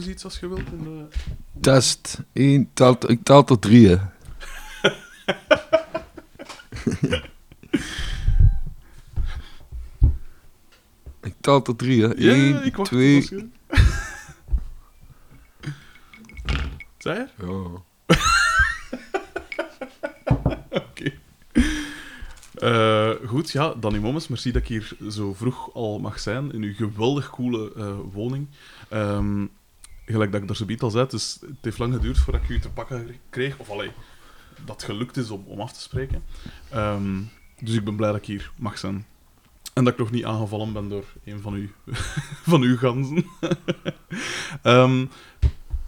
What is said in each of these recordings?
eens iets als je wilt. In de... Test. Eén, tel, ik tel tot drie, hè. ik tel tot drie, hè. Ja, Eén, ik wacht twee... tot als je- Zeg je? Ja. Oké. Eh, goed, ja, Danny Mommes, merci dat ik hier zo vroeg al mag zijn in uw geweldig coole eh, woning. Ehm, gelijk dat ik daar zo al zei, dus het heeft lang geduurd voordat ik u te pakken kreeg. Of allee, dat gelukt is om, om af te spreken. Ehm, dus ik ben blij dat ik hier mag zijn. En dat ik nog niet aangevallen ben door een van, u, van uw ganzen. Ehm,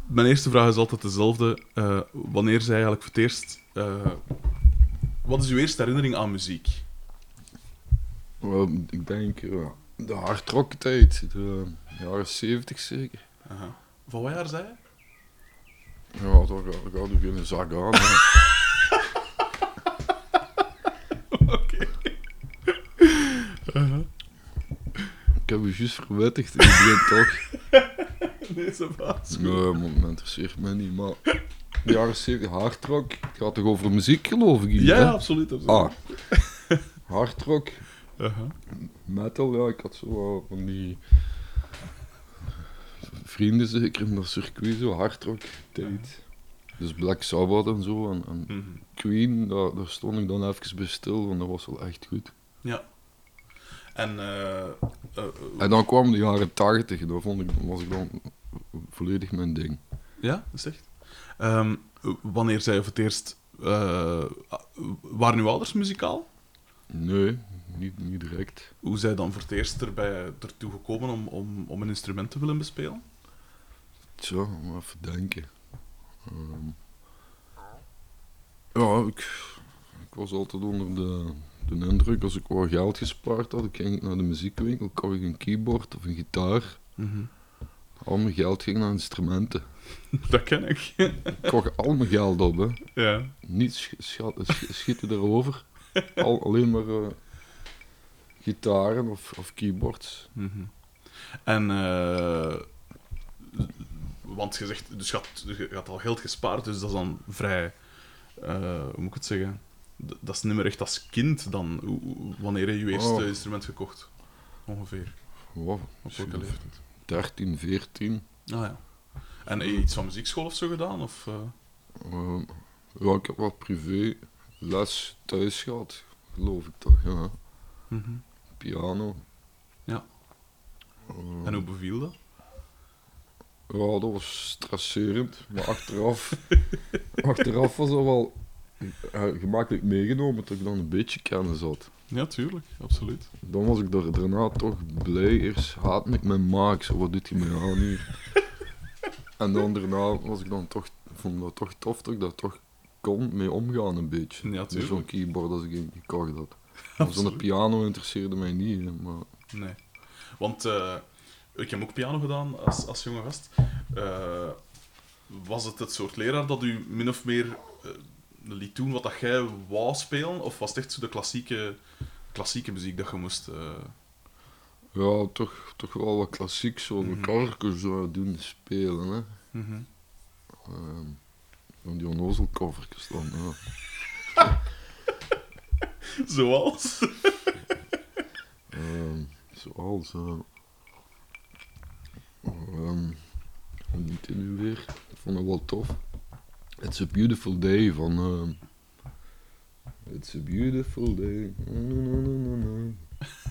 mijn eerste vraag is altijd dezelfde. Eh, wanneer zij eigenlijk voor het eerst... eh, wat is uw eerste herinnering aan muziek? Ik denk de hardrock tijd, de jaren 70 zeker. Aha. Van zei je? Ja, ga- gaat er geen zak aan. Oké. Aha. Ik heb je juist verwittigd, ik begin toch. Deze baas. Nee, man, dat interesseert mij niet, maar... De jaren 70 hardrock, het gaat toch over muziek geloof ik hier, Ja, hè? absoluut. absoluut. Ah, hardrock, Aha. metal, ja, ik had zo van die vrienden zeker in dat circuit, zo hardrock tijd. Dus Black Sabbath en zo, en, en Mhm. Queen, daar, daar stond ik dan even bij stil, want dat was wel echt goed. Ja. En... eh, En dan kwamen de jaren 80, en dat vond ik, was ik dan volledig mijn ding. Ja, dat is echt. Ehm, wanneer zij voor het eerst... eh, waren uw ouders muzikaal? Nee, niet, niet direct. Hoe zij dan voor het eerst erbij ertoe gekomen om, om, om een instrument te willen bespelen? Zo, maar even denken. Ehm, ja, ik, ik was altijd onder de, de indruk, als ik wat geld gespaard had, ik ging naar de muziekwinkel, kocht ik een keyboard of een gitaar. Al mijn geld ging naar instrumenten. Dat ken ik. Ik kocht al mijn geld op, hè. ja. Niet sch schat- sch- schieten erover. Al, alleen maar eh, gitaren of, of keyboards. Mhm. En, eh, want je zegt, dus je had, je had al geld gespaard, dus dat is dan vrij, eh, hoe moet ik het zeggen? D- Dat is niet meer echt als kind dan. Wanneer heb je je eerste Oh. instrument gekocht? Ongeveer. Wow, Op welke leeftijd? 13, 14. Ah ja. En heb je iets van muziekschool of zo gedaan? Of? Ehm, ja, ik heb wat privé les thuis gehad, geloof ik toch, ja. mhm. Piano. Ja. Ehm, En hoe beviel dat? Ja, dat was stresserend, maar achteraf, achteraf was dat wel eh, gemakkelijk meegenomen dat ik dan een beetje kennis had. Ja, tuurlijk. Absoluut. Dan was ik daar daarna toch blij. Eerst haatte ik mijn maak, zo wat doet hij mij aan hier? En dan daarna was ik dan toch, vond ik dat toch tof dat ik dat toch kon mee omgaan een beetje. Ja, Met zo'n tuurlijk. keyboard als ik gekocht had. Zo'n piano interesseerde mij niet, maar Nee. Want eh, ik heb ook piano gedaan als, als jonge gast. Eh, was het het soort leraar dat u min of meer eh, liet doen wat dat jij wou spelen? Of was het echt zo de klassieke, klassieke muziek dat je moest... eh, ja, toch, toch wel wat klassiek, zo de Mhm. karkers zo doen spelen. Hè. Ehm, van die onnozelcovertjes dan. Ja. Zoals? Ehm, zoals. Ehm, noemt hij nu weer? Ik vond het wel tof. It's a beautiful day van. ehm, It's a beautiful day.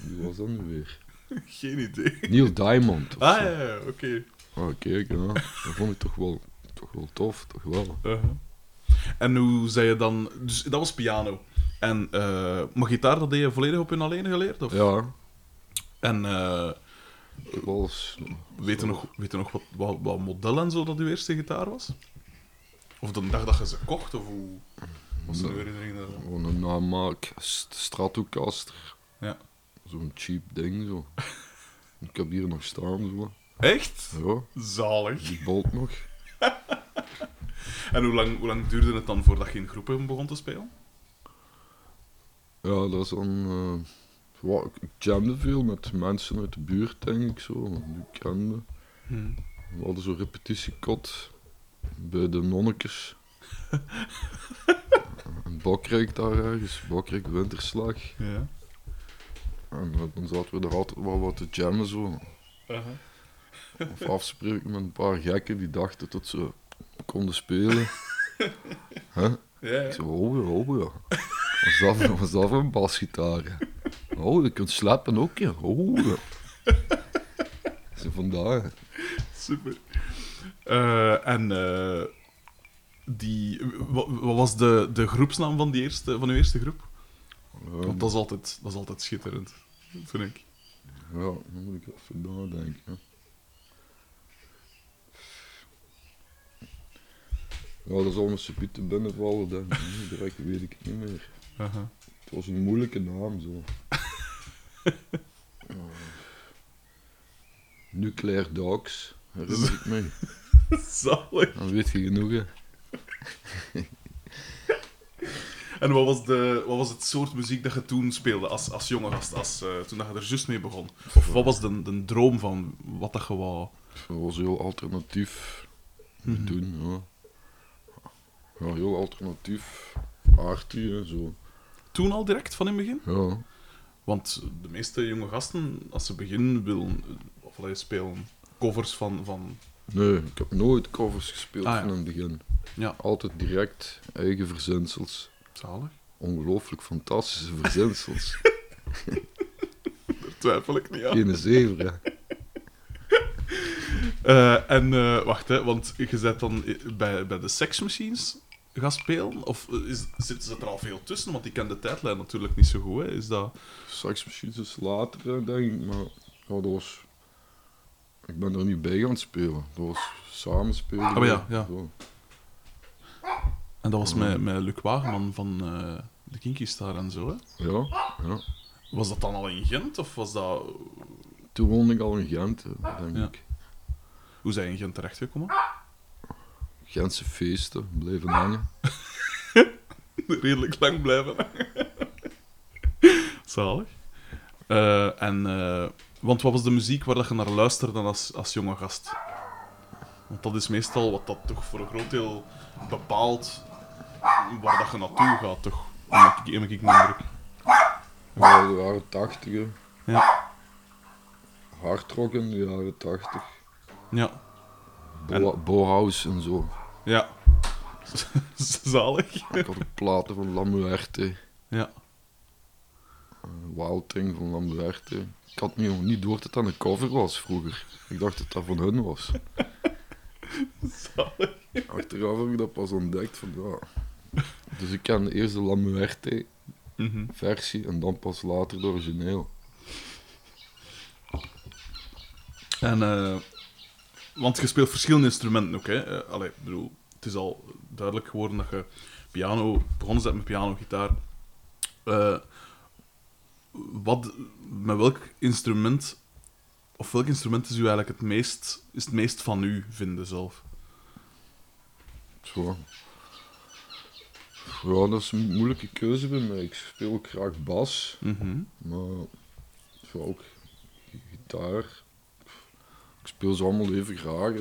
Wie was dat nu weer? Geen idee. Neil Diamond. of Ah zo. ja, ja, oké. Ah, kijk, ja. Dat vond ik toch wel, toch wel tof, toch wel. Uh-huh. En hoe zei je dan... Dus dat was piano. En, eh maar gitaar, dat deed je volledig op je alleen geleerd? Of? Ja, En eh was. weet je nog, weet je nog wat, wat, wat model en zo dat uw eerste gitaar was? Of de dag dat je ze kocht? Of hoe was er Nee. uw herinnering daaraan? Gewoon een namaak St- Stratocaster. Ja. Zo'n cheap ding zo. Ik heb hier nog staan zo. Echt? Ja, Zalig. die bolt nog. En hoe lang, hoe lang duurde het dan voordat je in groepen begon te spelen? Ja, dat is dan. eh, ik jamde veel met mensen uit de buurt, denk ik zo. Die ik kende. We hadden zo'n repetitiekot bij de nonnekes. Een bokrijk daar ergens, bokrijk winterslag. Ja. En dan zaten we er altijd wel wat te jammen zo. Of afspreken met een paar gekken die dachten dat ze konden spelen. Huh? Ja, Ik zei, oh ja, oh ja. Was dat, was dat een basgitaar? Oh, je kunt slapen ook, ja. Oh ja. Vandaar. super. Eh, en eh, die, wat, wat was de, de groepsnaam van, die eerste, van uw eerste groep? Want dat is altijd, dat is altijd schitterend, vind ik. Ja, dan moet ik even nadenken. Ja, dat zal me subiet te binnenvallen, Direct weet ik het niet meer. Het was een moeilijke naam, zo. Nuclear Dogs, herinner ik me. Zalig. Dan weet je genoeg, hè. En wat was, de, wat was het soort muziek dat je toen speelde als, als jonge gast, als, eh, toen dat je er juist mee begon? Of wat was de, de droom van wat dat je wou? Dat was heel alternatief doen, ja. Ja, heel alternatief. En zo. Toen al direct, van in het begin? Ja. Want de meeste jonge gasten, als ze beginnen, willen of allee, spelen covers van, van... Nee, ik heb nooit covers gespeeld Ah, ja. van het begin. Ja, Altijd direct eigen verzinsels. zalig. Ongelooflijk fantastische verzinsels. Daar twijfel ik niet aan. Geen zever, hè. Eh, en eh, wacht, hè, want je zet dan bij, bij de Sex Gaan spelen? Of eh, is, zit, zit er al veel tussen? Want ik ken de tijdlijn natuurlijk niet zo goed. Hè. Is dat... Sex Machines is later, denk ik, maar ja, dat was... Ik ben er niet bij gaan spelen. Dat was samen spelen. Oh, ja, ja. Zo. En dat was met, met Luc Wageman van eh, de Kinky Star en zo. Hè. Ja, ja. Was dat dan al in Gent? Of was dat... Toen woonde ik al in Gent, denk Ja. ik. Hoe zijn je in Gent terechtgekomen? Gentse feesten, bleven hangen. Redelijk lang blijven. Zalig. Eh, en, eh, want wat was de muziek waar dat je naar luisterde als, als jonge gast? Want dat is meestal wat dat toch voor een groot deel bepaalt waar dat je naartoe gaat, toch? Heb ik, heb ik een indruk. Ja, de jaren tachtig. Ja. Hardrock in de jaren tachtig. Ja. Bo en zo. Ja. Zalig. Ik had ook platen van Lamuerte. Ja. Uh, Wild Thing van Lamuerte. Ik had niet, niet door dat dat een cover was vroeger. Ik dacht dat dat van hun was. Zalig. Achteraf heb ik dat pas ontdekt van ja. Dus ik ken eerst de Lamuerte Mhm. versie en dan pas later de origineel. En, eh, want je speelt verschillende instrumenten ook, hè? Allee, ik bedoel, het is al duidelijk geworden dat je piano, begonnen bent met piano, gitaar. Eh, wat, met welk instrument, of welk instrument is u eigenlijk het meest, is het meest van u vinden zelf? Zo. Ja, dat is een moeilijke keuze bij mij. Ik speel ook graag bas, Mhm. maar zo ook gitaar. Speel ze allemaal even graag.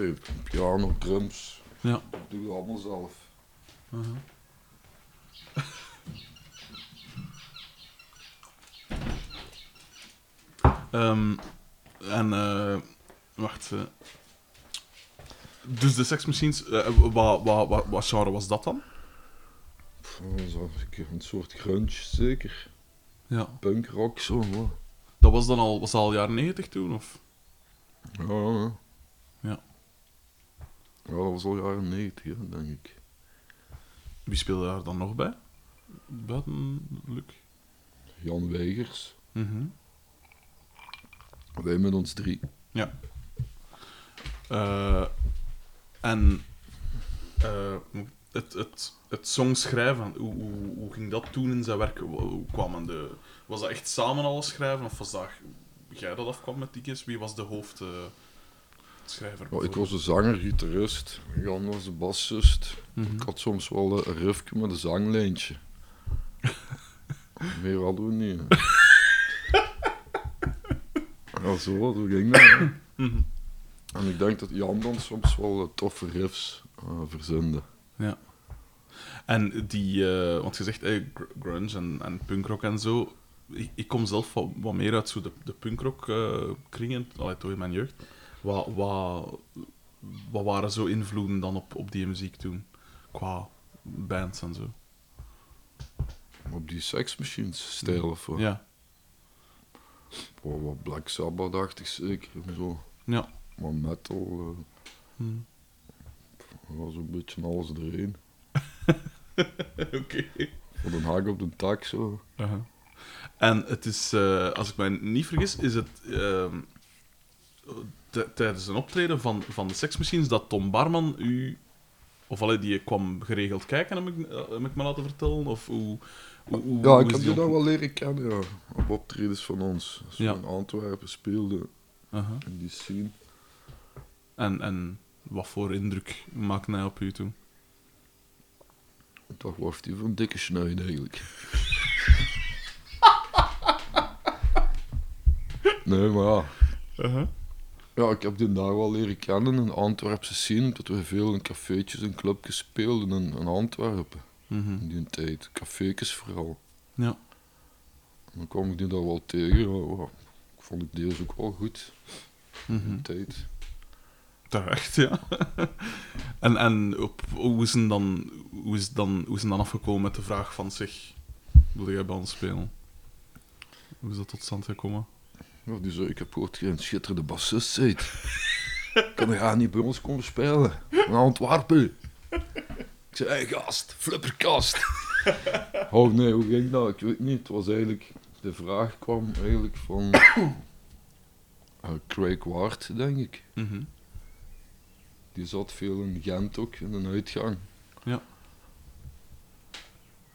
Piano, drums. Ja. Ik doe het allemaal zelf. Ehm, en, eh, wacht. eh. dus de Sex Machines, eh, wat, wat, wat, wat genre was dat dan? Pff, een soort grunge, zeker. Ja. Punkrock, zo. Ja, Dat was dan al, was dat al jaren 90 toen? Of? Ja. ja. Ja. Ja, dat was al jaren 90, hè, denk ik. Wie speelde daar dan nog bij? Buiten Luc? Jan Weigers. Mhm. Wij met ons drie. Eh, en eh, het, het, het songschrijven, hoe, hoe, hoe ging dat toen in zijn werk? Hoe, hoe kwamen de, was dat echt samen alles schrijven? Of was dat jij dat afkwam met die kies? Wie was de hoofdschrijver? Ja, ik was de zanger, gitarist. Jan was de bassist. Mhm. Ik had soms wel een riffje met een zanglijntje. Meer hadden we niet. ja, zo, zo ging dat. Mhm. En ik denk dat Jan dan soms wel eh, toffe riffs uh, verzinde. Ja. En die, uh, want je zegt eh, grunge en, en punkrock en zo. Ik, ik kom zelf wat, wat, meer uit zo de, de punkrock uh, kringen, allee, toch in mijn jeugd. Wat, wat, wat waren zo invloeden dan op, op die muziek toen? Qua bands en zo. Op die Sex Machines stijl of wat? Ja. Wat, wat Black Sabbath-achtig zeker zo. Ja. Maar metal. Hmm. was een beetje alles erin. Oké. Okay. Voor een haak op de tak zo. Uh -huh. En het is, uh, als ik mij niet vergis, is het uh, tijdens een optreden van, van de Sex Machines dat Tom Barman u. Of allee, die kwam geregeld kijken, heb ik, heb ik me laten vertellen? Of hoe, hoe, hoe ja, ik heb die dan wel leren kennen, ja. Op optredens van ons. Als we in Antwerpen speelden, Uh -huh. in die scene. en, en wat voor indruk maakte hij op u toen? Heeft die voor een dikke snuit eigenlijk? nee, maar ja. Uh -huh. Ja, ik heb die daar wel leren kennen in Antwerpse scene. Dat we veel in cafeetjes en clubjes speelden in, in Antwerpen. Mhm. In die tijd. Cafeetjes vooral. Ja. En dan kwam ik die daar wel tegen. Ik vond ik deels ook wel goed. In Mhm. die tijd. Terecht, ja. en en op, hoe, is dan, hoe, is dan, hoe is het dan afgekomen met de vraag van zich, wil jij bij ons spelen? Hoe is dat tot stand gekomen? Die zei, ik heb gehoord dat je een schitterende bassist bent. Kan je niet bij ons komen spelen? In Antwerpen. Ik zei, hey gast, flipperkast. oh nee, hoe ging dat? Ik weet niet. Het was eigenlijk... De vraag kwam eigenlijk van... eh, Craig Ward, denk ik. Mhm. Die zat veel in Gent ook, in een uitgang. Ja.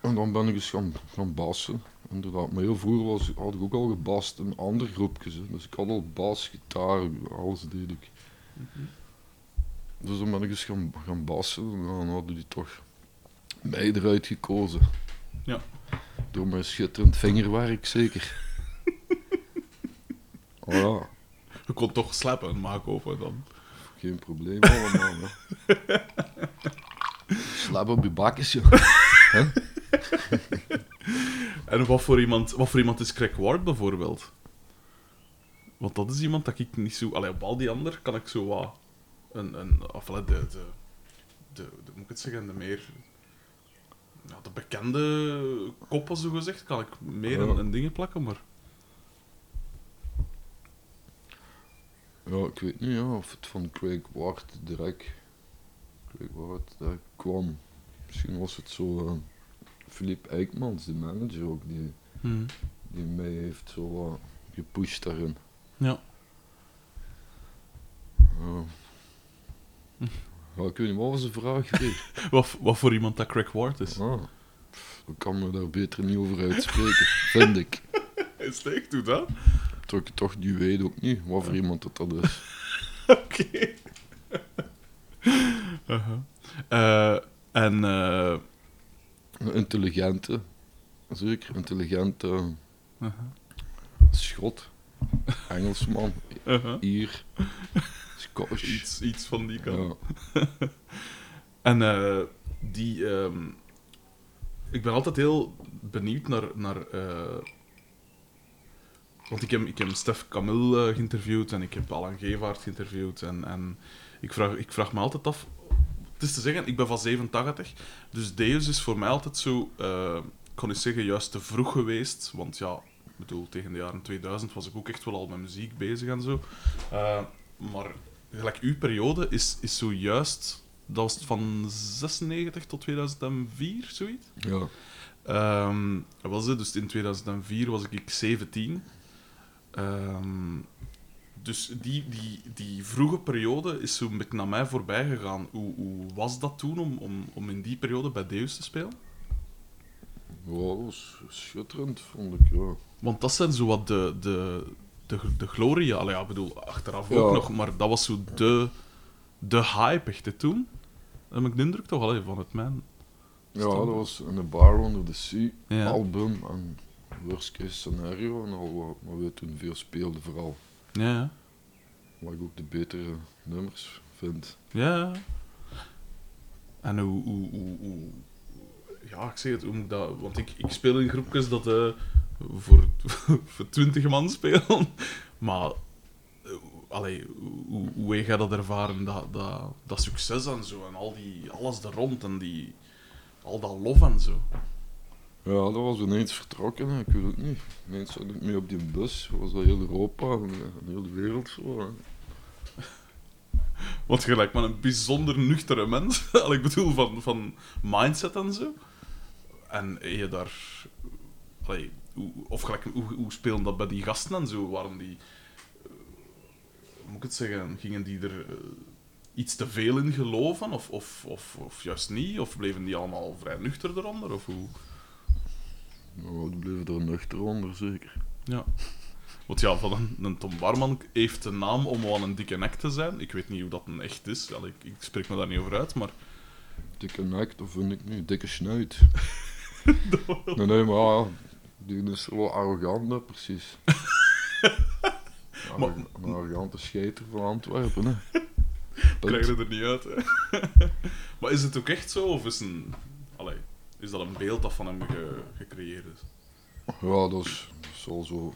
En dan ben ik eens gaan, gaan bassen. Inderdaad, maar heel vroeger was, had ik ook al gebast in andere groepjes. hè. Dus ik had al bas, gitaar, alles deed ik. Dus dan ben ik eens gaan, gaan bassen en dan hadden die toch mij eruit gekozen. Ja. Door mijn schitterend vingerwerk zeker. oh ja, Je kon toch slappen, maar kopen dan. geen probleem allemaal. hè. Slap op je bakjes, joh. En wat voor iemand, wat voor iemand is Craig Ward bijvoorbeeld? Want dat is iemand dat ik niet zo... Allee, op al die anderen kan ik zo wat... Een, een, of, de, de, de, de, moet ik het zeggen, de meer... De bekende koppen, zo gezegd, kan ik meer in, in dingen plakken, maar... Ja, ik weet niet ja, of het van Craig Ward direct, Craig Ward direct kwam. Misschien was het zo eh Philippe Eijkmans, de manager ook, die, Mhm. die mij heeft zo wat gepusht daarin. Ja. Ja. Ja, ik weet niet, wat was de vraag? Wat, wat voor iemand dat Craig Ward is. ah, ik kan me daar beter niet over uitspreken, vind ik. Is het echt, doe dat? Toch, toch die weet ook niet wat voor iemand dat, dat is. Oké. Eh, en... eh, intelligente, zeker, intelligente uh-huh. schot, Engelsman, Uh-huh. Ier, Scottish. Iets, iets van die kant. Ja. En eh, die... ehm, ik ben altijd heel benieuwd naar... naar eh, want ik heb, ik heb Stef Camille eh, geïnterviewd en ik heb Alan Gevaert geïnterviewd. En, en ik, vraag, ik vraag me altijd af... Het is te zeggen, ik ben van 87, dus Deus is voor mij altijd zo... eh, ik kan niet zeggen juist te vroeg geweest, want ja... Ik bedoel, tegen de jaren 2000 was ik ook echt wel al met muziek bezig en zo. Eh, maar gelijk uw periode is, is zojuist... Dat was van 96 tot 2004, zoiets. ja. Dat was het. Dus in 2004 was ik 17. Ehm, dus die, die, die vroege periode is zo'n beetje naar mij voorbij gegaan. Hoe, hoe was dat toen om, om, om in die periode bij Deus te spelen? Ja, dat was schitterend, vond ik, ja. Want dat zijn zo wat de, de, de, de gloria. Allee, ja, ik bedoel, achteraf Ja. ook nog, maar dat was zo de, de hype echt hè, toen. Heb ik de indruk toch al van het mijn. Ja, dat was in de Bar Under the Sea Ja. album en Worst Case Scenario en al wat we toen veel speelden vooral. Ja, waar ik ook de betere nummers vind. Ja. En hoe, hoe, hoe, hoe- Ja, ik zeg het, hoe moet ik dat... Want ik, ik speel in groepjes dat eh, voor, voor 20 man spelen. Maar... eh, Allee, hoe, hoe jij dat ervaren, dat, dat, dat succes en zo, en al die, alles er rond en die, al dat lof en zo. Ja, dat was ineens vertrokken, ik weet het niet. Ineens zat ik mee op die bus, was dat heel Europa en en heel de wereld zo. Je lijkt me een bijzonder nuchtere mens. Ik bedoel, van, van mindset en zo. En je daar... Hoe, of gelijk, hoe, hoe speelden dat bij die gasten en zo? Waren die... eh, moet ik het zeggen? Gingen die er eh, iets te veel in geloven? Of, of, of, of juist niet? Of bleven die allemaal vrij nuchter eronder? Of hoe... Nou, die bleven er nuchter onder, zeker. Ja. Want ja, van een, een Tom Barman heeft de naam om wel een dikke nek te zijn. Ik weet niet hoe dat een echt is. Allee, ik, ik spreek me daar niet over uit, maar... Dikke nek, dat vind ik nu, dikke snuit. nee, nee, maar ja, die is wel arrogant, hè, precies. Maar- Een arrogante scheiter van Antwerpen, hè. krijg je er niet uit. Hè. maar is het ook echt zo? Of is, een, is dat een beeld dat van hem ge- gecreëerd is? Ja, dat is, dat is al zo.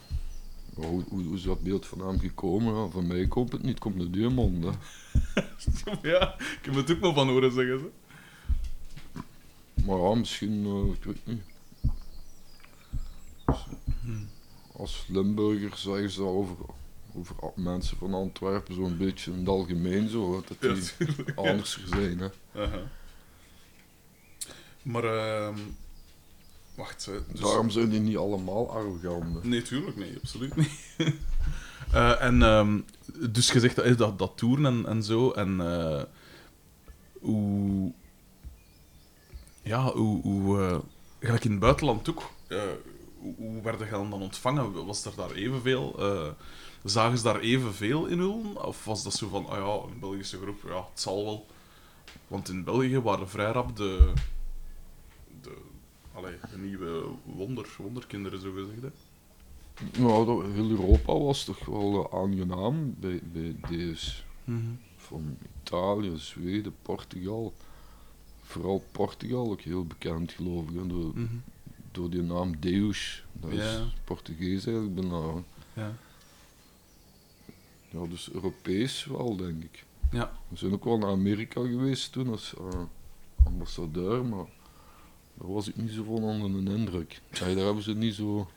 Hoe, hoe, hoe is dat beeld van hem gekomen? Ja, van mij komt het niet, het komt uit die mond. Hè. ja, ik heb het ook nog van horen zeggen. Ze. Maar ja, misschien, eh, ik weet niet. Als Limburger zeggen ze over, over mensen van Antwerpen zo'n beetje in het algemeen zo, dat die anders zijn. Hè. Maar, ehm wacht. hè, Dus... Daarom zijn die niet allemaal arrogant. Nee, tuurlijk niet, absoluut niet. Eh, en ehm, dus gezegd dat, dat, dat toeren en, en zo, en eh, hoe. Ja, hoe. hoe eh, gelijk in het buitenland ook. eh, hoe, hoe werden je dan ontvangen? Was er daar evenveel? eh zagen ze daar evenveel in Ulm? Of was dat zo van, ah ja, een Belgische groep, ja, het zal wel. Want in België waren vrij rap de, allee, nieuwe wonder, wonderkinderen, zo gezegd. Hè? Nou, dat, heel Europa was toch wel eh, aangenaam bij, bij deze. Mhm. Van Italië, Zweden, Portugal. Vooral Portugal, ook heel bekend geloof ik. Door, Mhm. door die naam Deus. Dat Ja. is Portugees eigenlijk bijna. Ja. Ja, dus Europees wel, denk ik. Ja. We zijn ook wel naar Amerika geweest toen als eh, ambassadeur, maar daar was ik niet zo van onder de indruk. Daar hebben ze niet zo...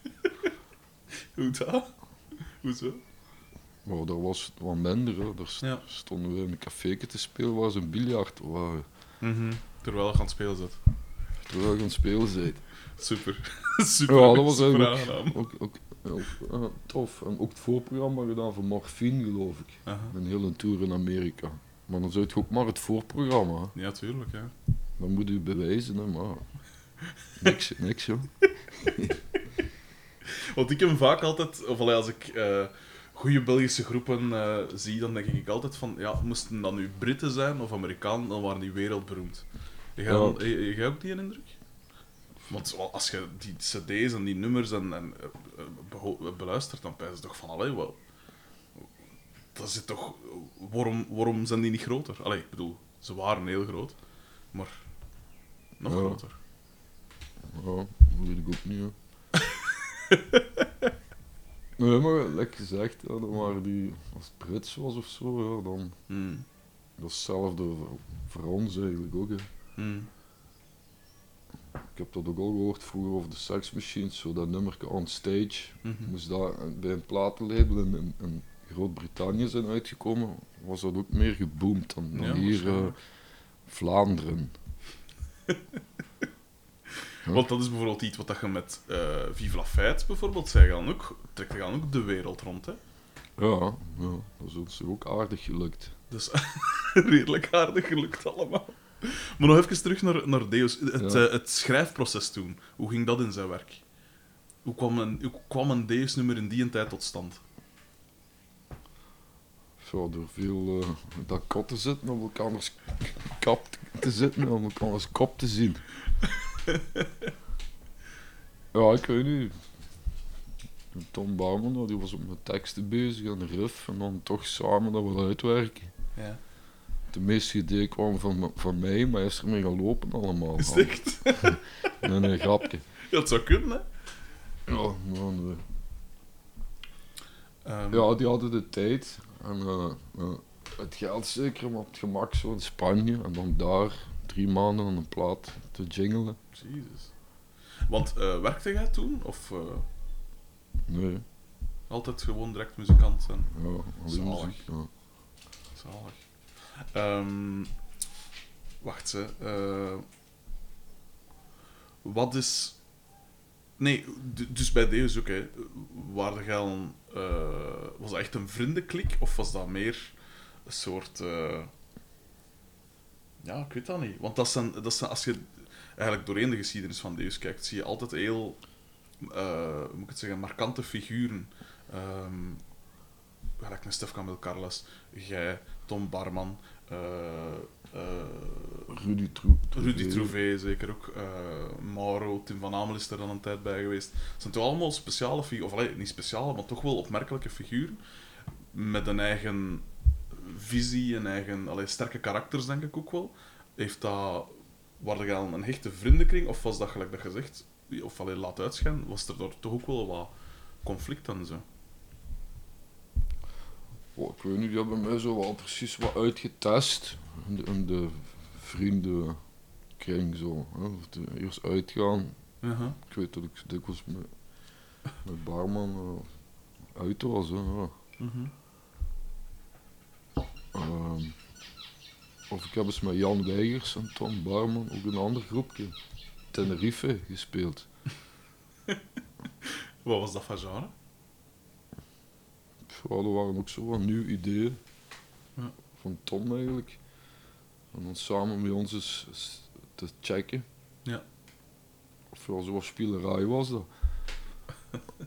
Hoe dat? Hoezo? Maar daar was het wat minder. Hè. Daar st- Ja. stonden we in een café te spelen waar ze een biljart waren. Terwijl je aan het spelen zit. Terwijl je aan het spelen. Super. Super. Ja, dat was super eigenlijk aangenaam. ook, ook, ook eh, tof. En ook het voorprogramma gedaan voor Morfine, geloof ik. Aha. Een hele tour in Amerika. Maar dan zou je ook maar het voorprogramma. hè. Ja, tuurlijk, ja. Dan moet u bewijzen, hè, maar... Niks, niks, joh. Want ik heb vaak altijd, of allee, als ik eh goede Belgische groepen eh, zie, dan denk ik altijd van, ja, moesten dat nu Britten zijn of Amerikanen, dan waren die wereldberoemd. Jij, Ja. jij ook die indruk? Want als je die cd's en die nummers en, en eh, beluistert, dan pijs je toch van, allee, wel... Dat zit toch... Waarom, waarom zijn die niet groter? Allee, ik bedoel, ze waren heel groot, maar nog Ja. groter. Ja, dat weet ik ook niet, hè. Nee, maar lekker gezegd, dan waren die... Als het Brits was of zo, ja, dan... Dat is hetzelfde voor, voor ons eigenlijk ook, hè. Hmm. Ik heb dat ook al gehoord vroeger over de Sex Machines, zo dat nummerke on stage. Mhm. Moest daar bij een platenlabel in, in, in Groot-Brittannië zijn uitgekomen, was dat ook meer geboomd dan, dan Ja, hier eh, waarschijnlijk. Want dat is bijvoorbeeld iets wat dat je met eh Vive la Fête bijvoorbeeld, zij gaan ook, trekt gaan ook de wereld rond. Hè? Ja, ja, dat is ook aardig gelukt. Dus redelijk aardig gelukt allemaal. Maar nog even terug naar, naar Deus. Het, Ja. eh, het schrijfproces toen, hoe ging dat in zijn werk? Hoe kwam een, hoe kwam een Deus-nummer in die tijd tot stand? Ja, door veel eh dat kot te zitten, om elkaars kap te zitten, om elkaars kop te zien. ja, ik weet niet. Tom nou, die was op mijn teksten bezig en de riff. En dan toch samen dat wel uitwerken. Ja. De meeste ideeën kwamen van, van mij, maar hij is ermee gaan lopen allemaal. Is het echt? Nee, nee, grapje. Ja, het zou kunnen, hè? Ja, nou, nee. Ehm, ja, die hadden de tijd en eh, eh, het geld zeker om op het gemak zo in Spanje. En dan daar drie maanden aan een plaat te jingelen. Jezus. Want eh, werkte jij toen? Of eh, Nee, altijd gewoon direct muzikant zijn? ja, Zalig. muziek. Ja. Zalig. Ehm, wacht ze. eh, wat is. Nee, dus bij deze ook, hè. Waren jij dan, was dat echt een vriendenklik of was dat meer een soort. Ja, ik weet dat niet. Want dat zijn, dat zijn, als je eigenlijk doorheen de geschiedenis van Deus kijkt, zie je altijd heel, hoe moet ik het zeggen, markante figuren. Ehm gelijk een Stef Camille Carles, jij, Tom Barman, eh, eh, Rudy Troep. Rudy Trouvé zeker ook, eh, Mauro, Tim van Amel is er dan een tijd bij geweest. Het zijn toch allemaal speciale figuren, of allee, niet speciale, maar toch wel opmerkelijke figuren. Met een eigen visie, een eigen allee, sterke karakters, denk ik ook wel. Heeft dat, waren jij dan een hechte vriendenkring, of was dat gelijk dat gezegd, of allee, laat uitschijnen, was er daar toch ook wel wat conflict en zo? Oh, ik weet niet, die hebben mij zo wel precies wat uitgetest. In de, de vriendenkring zo. Hè. Eerst uitgaan. Uh-huh. Ik weet dat ik dikwijls met, met barman eh, uit was. Hè. Mhm. Ehm, of ik heb eens met Jan Weigers en Tom Barman ook een ander groepje. Tenerife gespeeld. Wat was dat van genre? Ja, er waren ook zo wat nieuwe ideeën. Ja. Van Tom eigenlijk. En dan samen met ons eens, eens te checken. Ja. Of ja, zo'n spielerij was dat.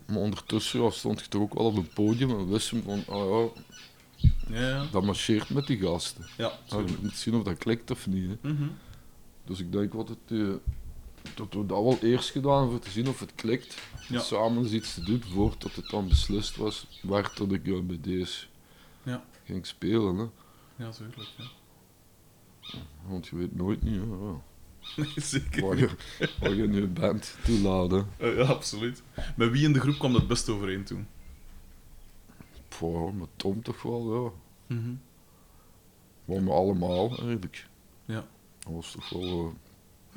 maar ondertussen ja, stond ik toch ook wel op een podium en wisten van, ah ja, Ja, dat marcheert met die gasten. Ja, je moet zien of dat klikt of niet. Hè. Mhm. Dus ik denk wat het, eh, dat we dat wel eerst gedaan hebben voor te zien of het klikt. Ja. Samen iets te doen voordat het dan beslist was, werd dat ik ja, bij deze Ja. ging spelen. Hè. Ja, tuurlijk. Ja. Want je weet nooit niet hè, ja, Nee, zeker. waar, je, waar je nu bent toeladen. Eh, ja, absoluut. Met wie in de groep kwam dat het best overeen toen? Voor met Tom toch wel, ja. Maar met allemaal eigenlijk. Ja. Dat was toch wel eh,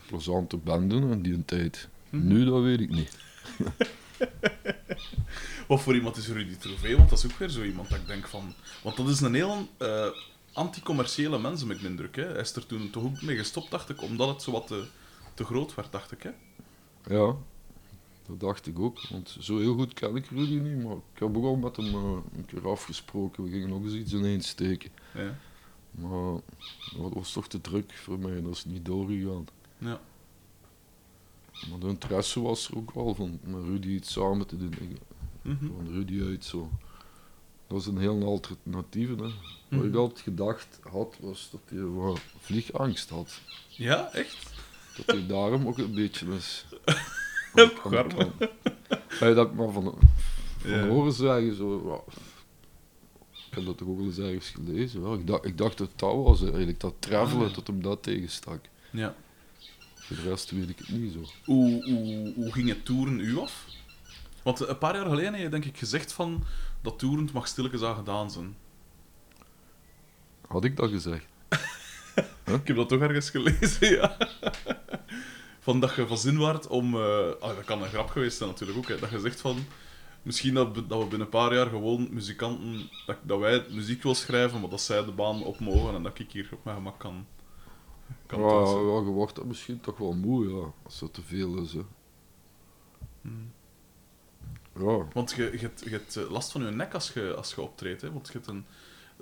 plezante bende in die tijd. Mhm. Nu, dat weet ik niet. Wat voor iemand is Rudy Trouvé? Want dat is ook weer zo iemand dat ik denk van... Want dat is een heel eh anti-commerciële mens, heb ik de indruk. Hè? Hij is er toen toch ook mee gestopt, dacht ik, omdat het zo wat te, te groot werd, dacht ik. Hè? Ja, dat dacht ik ook. Want zo heel goed ken ik Rudy niet, maar ik heb ook al met hem eh, een keer afgesproken. We gingen nog eens iets ineens steken. Ja. Maar dat was toch te druk voor mij, dat is niet doorgegaan. Ja. Maar de interesse was er ook wel van met Rudy iets samen te doen. Ik- Mhm. Van Rudy uit zo. Dat was een heel alternatieve. Hè. Wat ik Mhm. altijd gedacht had, was dat hij wat vliegangst had. Ja, echt? Dat hij daarom ook een beetje is. Garme. Bij dat ik maar van, van Ja. horen zeggen, zo, ja, ik heb dat toch ook wel eens ergens gelezen. Ja. Ik, dacht, ik dacht dat dat was eigenlijk, dat travelen, Ah, ja. dat hem dat tegenstak. Ja. Voor de rest weet ik het niet zo. Hoe, hoe, hoe ging het toeren u af? Want een paar jaar geleden heb je denk ik gezegd van dat toeren mag stilletjes aan gedaan zijn. Had ik dat gezegd? Ik heb dat toch ergens gelezen, ja. Van dat je van zin waart om... eh, ah, dat kan een grap geweest zijn natuurlijk ook, hè. Dat je zegt van... Misschien dat, we- dat we binnen een paar jaar gewoon muzikanten... Dat, dat wij muziek wil schrijven, maar dat zij de baan op mogen en dat ik hier op mijn gemak kan... kan ja, dansen. ja, je wordt dat misschien toch wel moe, ja, als dat te veel is. Hè. Hmm. Ja, Want je, je, hebt, je hebt eh, last van je nek als je, als je optreedt, hè. Want je hebt een...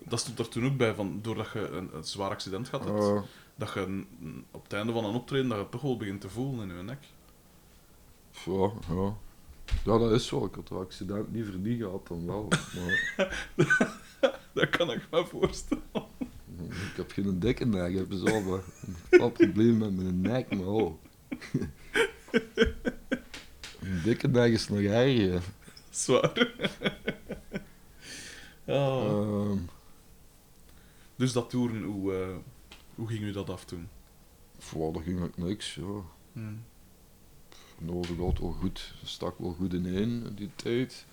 Dat stond er toen ook bij, van, doordat je een, een zwaar accident gehad hebt, dat je op het einde van een optreden dat je het toch wel begint te voelen in je nek. ja, ja. Ja, dat is wel. Ik had het accident liever niet gehad dan wel. Maar Dat kan ik me voorstellen. ik heb geen dikke nek, ik heb zo maar een probleem met mijn nek, maar oh. Een dikke nek is nog erger. Zwaar. Ehm, Dus dat toeren, hoe, hoe ging u dat af toen? voor dat ging ook niks, ja. Hm. Nodig had wel goed, stak wel goed in één die tijd.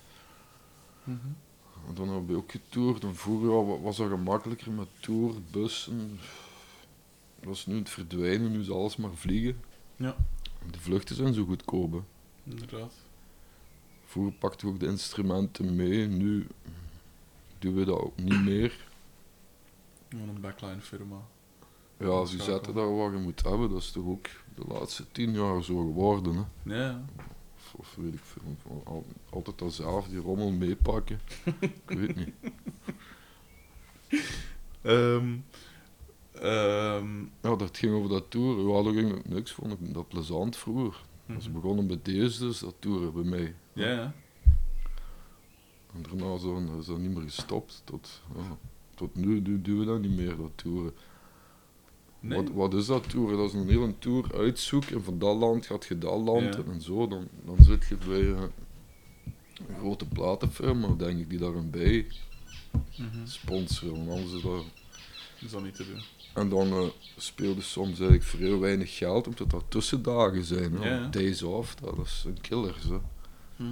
Mhm. En dan heb ik ook getoerd. En vroeger wa- was dat gemakkelijker met tour, bussen. Dat is nu het verdwijnen, nu is alles maar vliegen. Ja. De vluchten zijn zo goedkoop. hè. Inderdaad. Vroeger pakten we ook de instrumenten mee, nu doen we dat ook niet meer. Gewoon een backline firma. Ja, als je zetten daar wat je moet hebben, dat is toch ook de laatste tien jaar zo geworden. Hè. Ja, Of, of weet ik veel, al- altijd dat zelf die rommel meepakken. ik weet niet. Ehm ehm, Ja, dat ging over dat toeren. Ja, dat ging ook niks, vond ik dat plezant vroeger. Is mhm. begonnen bij deze, dus dat toeren bij mij. Ja, ja. En daarna zo, is dat niet meer gestopt. Tot, ja, tot nu, nu doen we dat niet meer, dat toeren. Nee. Wat, wat is dat toeren? Dat is een hele tour uitzoeken. En van dat land gaat je dat land Ja. en zo. Dan, dan zit je bij eh, een grote platenfirma, denk ik, die daar een bij Mhm. sponsoren. want Anders is dat... Is dat niet te doen? En dan eh speelde soms eigenlijk voor heel weinig geld, omdat dat tussendagen zijn. Ja. Days off, dat is een killer. Zo. Hm.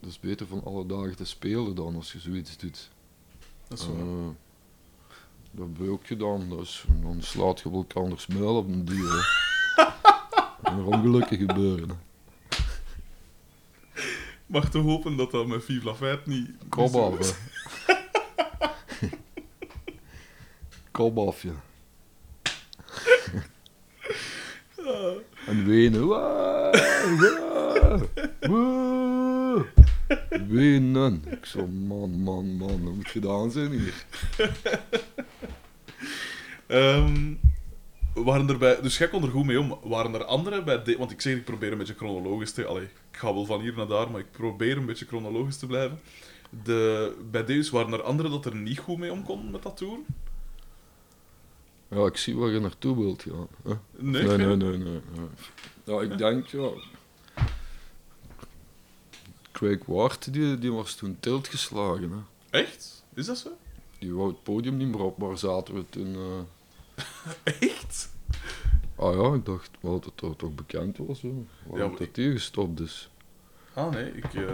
Dat is beter van alle dagen te spelen dan als je zoiets doet. Dat is waar. Eh, dat heb ik ook gedaan, dus dan slaat je elkaar smel op een dier. hè. en er ongelukken gebeuren. Mag toch hopen dat dat met Vive la Fête niet... Kom af. Kom af, ja. En wenen. Wenen. Ik zo, man, man, man, dat moet gedaan zijn hier. Ehm, waren er bij... Dus jij kon er goed mee om. Waren er anderen bij... De, want ik zeg, ik probeer een beetje chronologisch te... Allee, ik ga wel van hier naar daar, maar ik probeer een beetje chronologisch te blijven. De, bij Deus waren er anderen dat er niet goed mee om konden met dat tour? Ja, ik zie waar je naartoe wilt gaan. hè. Nee, nee, nee, nee, nee. Ja, ik denk, ja... Craig Ward, die, die was toen tilt geslagen. Hè. Echt? Is dat zo? Die wou het podium niet meer op, waar zaten we toen... eh. Echt? Ah ja, ik dacht wel dat dat toch bekend was. Hè. Waarom maar dat die gestopt is. Ah, nee. Ik, eh,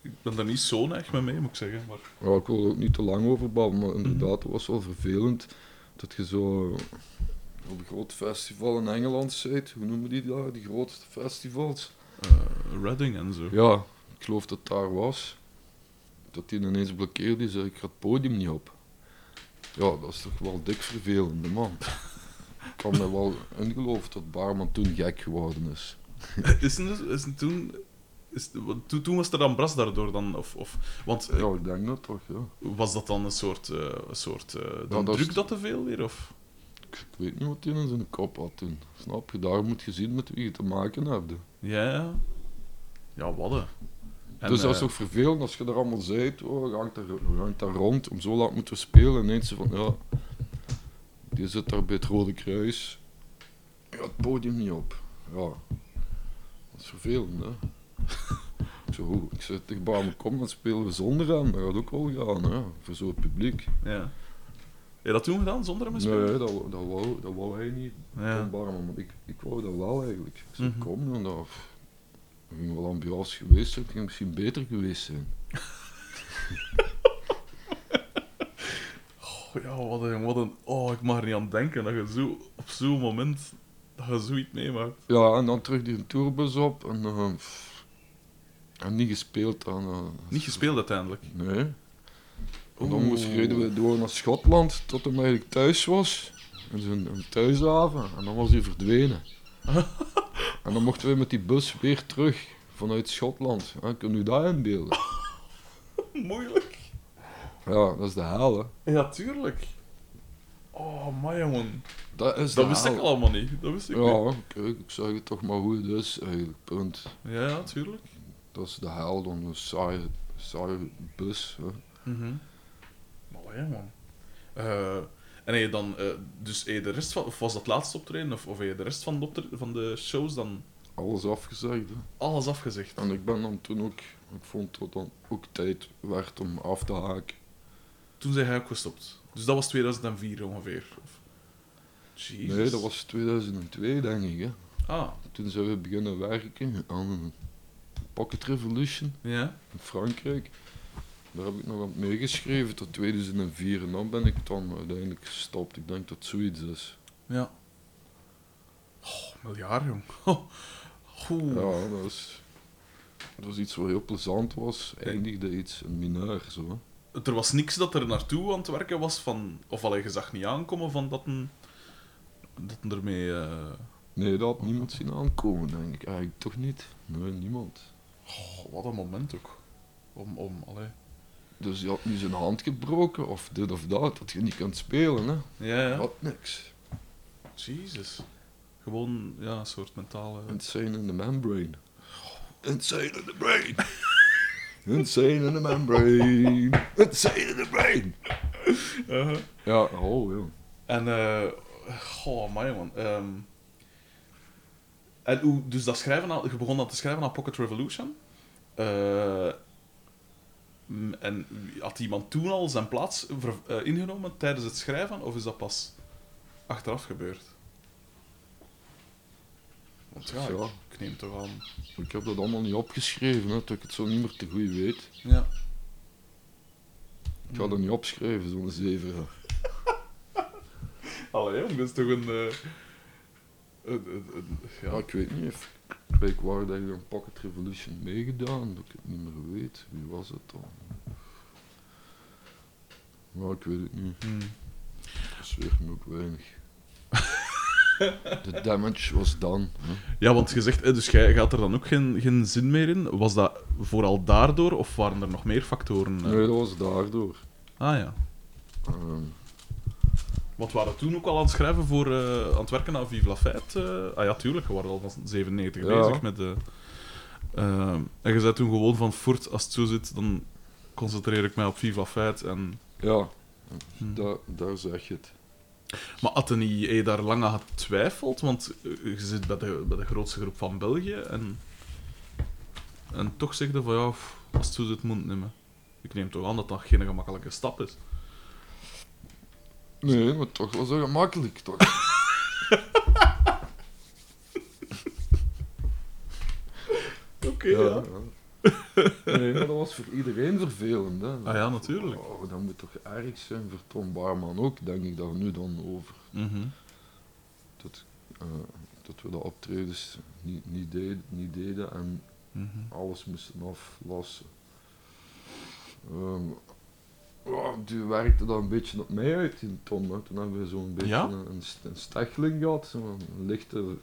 ik ben daar niet zo neig mee mee, moet ik zeggen. Maar... Ja, ik wil er ook niet te lang over babbelen, maar inderdaad, het was wel vervelend dat je zo op een groot festival in Engeland zit. Hoe noemen die daar, die grootste festivals? eh, Redding en zo. Ja, ik geloof dat daar was. Dat die ineens blokkeerde, zei ik ga het podium niet op. Ja, dat is toch wel dik vervelend, man. Ik kan me wel ingeloven dat Barman toen gek geworden is. Is het, dus- is het toen... Is toen, toen was er dan Bras daardoor dan? Of, of, want eh, Ja, ik denk dat toch, ja. was dat dan een soort... eh, een soort eh, dan dat is- druk dat te veel weer? Of? Ik weet niet wat hij in zijn kop had toen. Snap je? Daar moet je zien met wie je te maken hebt. Ja, ja. Ja, wadden. En, dus dat is eh, toch vervelend als je er allemaal zei, oh, we gaan daar, we gaan daar rond, om zo laat moeten we spelen. En ineens van, ja, die zit daar bij het Rode Kruis. Ja, het podium niet op. Ja, dat is vervelend, hè. ik zo? Ik zei tegen Barmen, kom, dan spelen we zonder hem. Dat gaat ook wel gaan, hè, voor zo'n publiek. Ja. Heb je dat toen gedaan, zonder hem te spelen? Nee, dat, wou- dat, wou, dat wou hij niet. Ja. Ik, ik wou dat wel eigenlijk. Ik zei, Mhm. kom dan, dat wel ambiance geweest het ging misschien beter geweest zijn. Oh, ja, wat een, wat een... Oh, ik mag er niet aan denken dat je zo, op zo'n moment... Dat je zoiets meemaakt. Ja, en dan terug die tourbus op en, eh, en niet gespeeld dan. eh, Niet gespeeld uiteindelijk. Nee. En dan moest, reden we door naar Schotland tot hij eigenlijk thuis was. Zijn een thuishaven. En dan was hij verdwenen. en dan mochten we met die bus weer terug vanuit Schotland. Ja, kun je dat inbeelden? Moeilijk. Ja, dat is de hel, hè. Ja, tuurlijk. Oh, jongen. Dat is Dat wist hel. ik allemaal niet. Dat wist ik niet. Ja, kijk, ik zeg het toch maar hoe het is, eigenlijk. Punt. Ja, ja, tuurlijk. Dat is de hel, dan een saaie, saaie bus. Hè. Mhm. Maar ja, man. Eh, en heb je dan, eh, dus heb je de rest van, of was dat laatste optreden, of, of heb je de rest van de, van de shows dan alles afgezegd. Hè. Alles afgezegd. En ik ben dan toen ook, ik vond dat dan ook tijd werd om af te haken. Toen zei hij ook gestopt. Dus dat was 2004 ongeveer. Of... Jezus. Nee, dat was 2002 denk ik. Hè. Ah, Toen zijn we beginnen werken aan Pocket Revolution ja. in Frankrijk. Daar heb ik nog aan meegeschreven tot 2004 en dan ben ik dan uiteindelijk gestopt. Ik denk dat het zoiets is. Ja. Oh, miljard, jong. Oh. Oeh. Ja, dat is, dat was iets wat heel plezant was. Eindigde iets mineur, zo. hè. Er was niks dat er naartoe aan het werken was van... Of alleen je zag niet aankomen van dat een... Dat een ermee... eh, Nee, dat had niemand zien aankomen, denk ik. Eigenlijk toch niet. Nee, niemand. Oh, wat een moment ook. Om... om allee. Dus die had nu zijn hand gebroken, of dit of dat, dat je niet kunt spelen, hè. Ja, ja. Had niks. Jezus. Gewoon, ja, een soort mentale... Insane in the membrane. Insane in the brain. Insane in the membrane. Insane in the brain. Uh-huh. Ja, oh ja. En, eh... Goh, man, man. Ehm, en hoe... Dus dat schrijven. Je begon dan te schrijven aan Pocket Revolution. Eh, en had iemand toen al zijn plaats eh, ingenomen tijdens het schrijven? Of is dat pas achteraf gebeurd? Want ja, Ja. ik neem toch aan... Ik heb dat allemaal niet opgeschreven, hè, dat ik het zo niet meer te goed weet. Ja. Ik ga dat niet opschrijven, zo'n zeven jaar. Allee, jong, dat is toch een... eh, een- een- een- Ja, ja. ik weet niet waar dat je aan Pocket Revolution meegedaan, dat ik het niet meer weet. Wie was het dan? Maar ik weet het niet. Hmm. Dat zweert me ook weinig. De damage was. Hè. Ja, want je zegt, eh, dus jij gaat er dan ook geen, geen zin meer in. Was dat vooral daardoor, of waren er nog meer factoren? eh? Nee, dat was daardoor. Ah ja. Ehm, Want we waren toen ook al aan het schrijven voor, eh, aan het werken aan Vive la Fête. eh. ah ja, tuurlijk, we waren al van 97 Ja. bezig met de... eh, en je zei toen gewoon van, voort, als het zo zit, dan concentreer ik mij op Vive la Fête. En... ja, Hm. da- daar zeg je het. Maar had je niet heb je daar lang aan getwijfeld? Want je zit bij de, bij de grootste groep van België en... En toch zeg je van, ja, als het zo zit, moet het niet meer. Ik neem toch aan dat dat geen gemakkelijke stap is. Nee, maar toch was dat gemakkelijk, toch? Oké, ja. ja. Nee, maar dat was voor iedereen vervelend, hè. Ah ja, natuurlijk. Oh, dat moet toch erg zijn voor Tom Barman ook, denk ik daar nu dan over. Mhm. Dat, eh, dat we de optredens niet, niet, deden, niet deden en Mhm. alles moesten aflassen. Ehm, die werkte dan een beetje op mij uit, die Tom. Hè. Toen hebben we zo'n beetje Ja? een, een, een stecheling gehad, zo'n lichte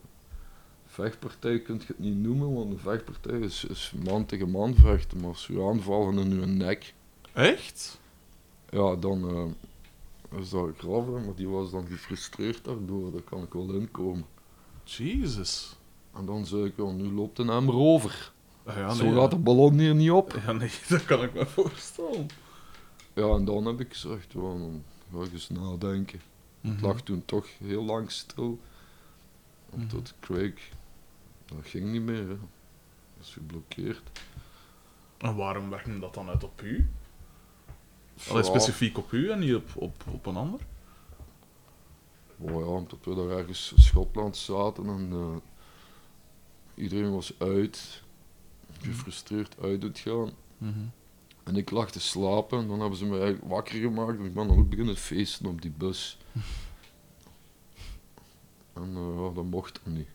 vechtpartij kun je het niet noemen, want een vechtpartij is, is man tegen man vechten, maar als je aanvallen in je nek, Echt? ja, dan eh, is dat graf, maar die was dan gefrustreerd daardoor, daar kan ik wel inkomen. Jezus. En dan zei ik, ja, nu loopt een emmer over. Ah, ja, Zo nee, gaat de ballon hier niet op. Ja, nee, dat kan ik me voorstellen. Ja, en dan heb ik gezegd, dan ga ik eens nadenken. Het Mhm. lag toen toch heel lang stil. Mhm. Tot Craig, dat ging niet meer. Hè. Dat is geblokkeerd. En waarom werkte dat dan uit op u? Allee, specifiek op u en niet op, op, op een ander? Oh ja, omdat we daar ergens in Schotland zaten en eh, iedereen was uit, gefrustreerd uit het gaan. Mhm. En ik lag te slapen en dan hebben ze me eigenlijk wakker gemaakt en ik ben dan ook beginnen feesten op die bus. En eh, dat mocht dan niet.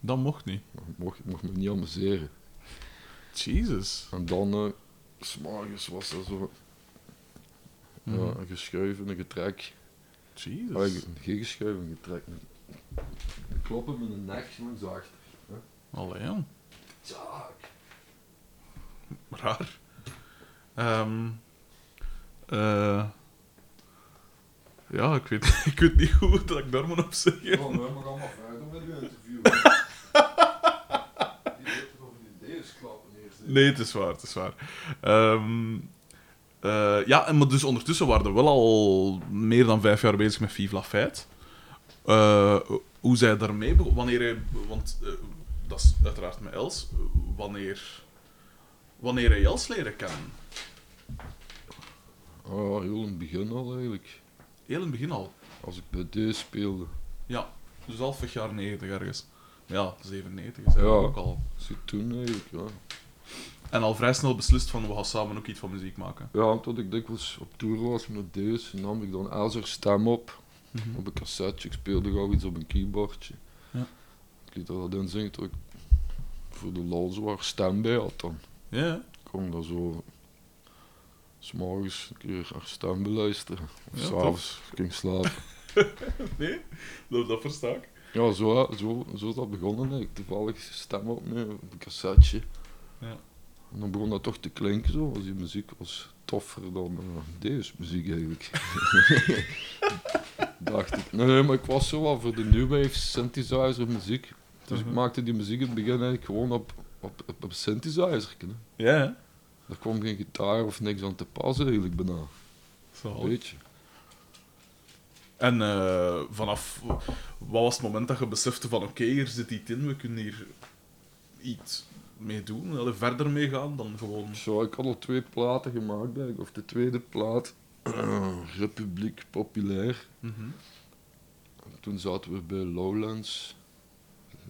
Dat mocht niet. Dat mocht, ik mocht me niet amuseren. Jezus. En dan, eh, s'morgens was er zo Mhm. ja, een geschuif en een getrek. Jezus. Eigenlijk geen geschuif, een getrek. Een, kloppen met een nek, zo achter. Allee, ja. Tjaak. Raar. Ehm eh, ja, ik weet, ik weet niet goed dat ik daar moet op zeggen. Ja, we gaan allemaal verder met uw interview. Die weet toch over die ideeën klappen eerst. hè? Nee, het is waar, het is waar. Ehm, eh, ja, maar dus ondertussen waren we wel al meer dan vijf jaar bezig met Vive la Fête. Eh, hoe zij daarmee begon? Wanneer je, want eh, dat is uiteraard met Els, wanneer, wanneer je Els leren kennen? Ah, heel in het begin al eigenlijk. Heel in het begin al. Als ik bij D speelde. Ja, dus halfweg jaar 90 ergens. Ja, 97 is Ja. ook al. Dus toen eigenlijk, ja. En al vrij snel beslist van, we gaan samen ook iets van muziek maken. Ja, tot ik dikwijls op tour was met deze, nam ik dan Elzer stem op. Mhm. Op een cassetje, ik speelde gauw iets op een keyboardje. Ja. Ik liet dat in zingen tot ik voor de lol wat stem bij had dan. Ja, ja. Ik kon dat zo... S'morgens een keer haar stem beluisteren. Of Ja, s'avonds ging slapen. Nee, dat, dat versta ik. Ja, zo, zo, zo is dat begonnen. hè. Ik toevallig stem opnemen op een cassetje. Ja. En dan begon dat toch te klinken zo. Als die muziek was toffer dan eh, deze muziek eigenlijk. Dacht ik. Nee, maar ik was zo wat voor de new wave synthesizer muziek. Dus ik Mhm. maakte die muziek in het begin eigenlijk gewoon op, op, op, op synthesizer. ja. Daar kwam geen gitaar of niks aan te passen eigenlijk bijna. Zo. Weet je. En eh, vanaf, wat was het moment dat je besefte van, oké, hier zit iets in, we kunnen hier iets mee doen, allee, verder mee gaan dan gewoon... Zo, ik had al twee platen gemaakt eigenlijk. Of de tweede plaat. Republiek Populair. Mhm. Toen zaten we bij Lowlands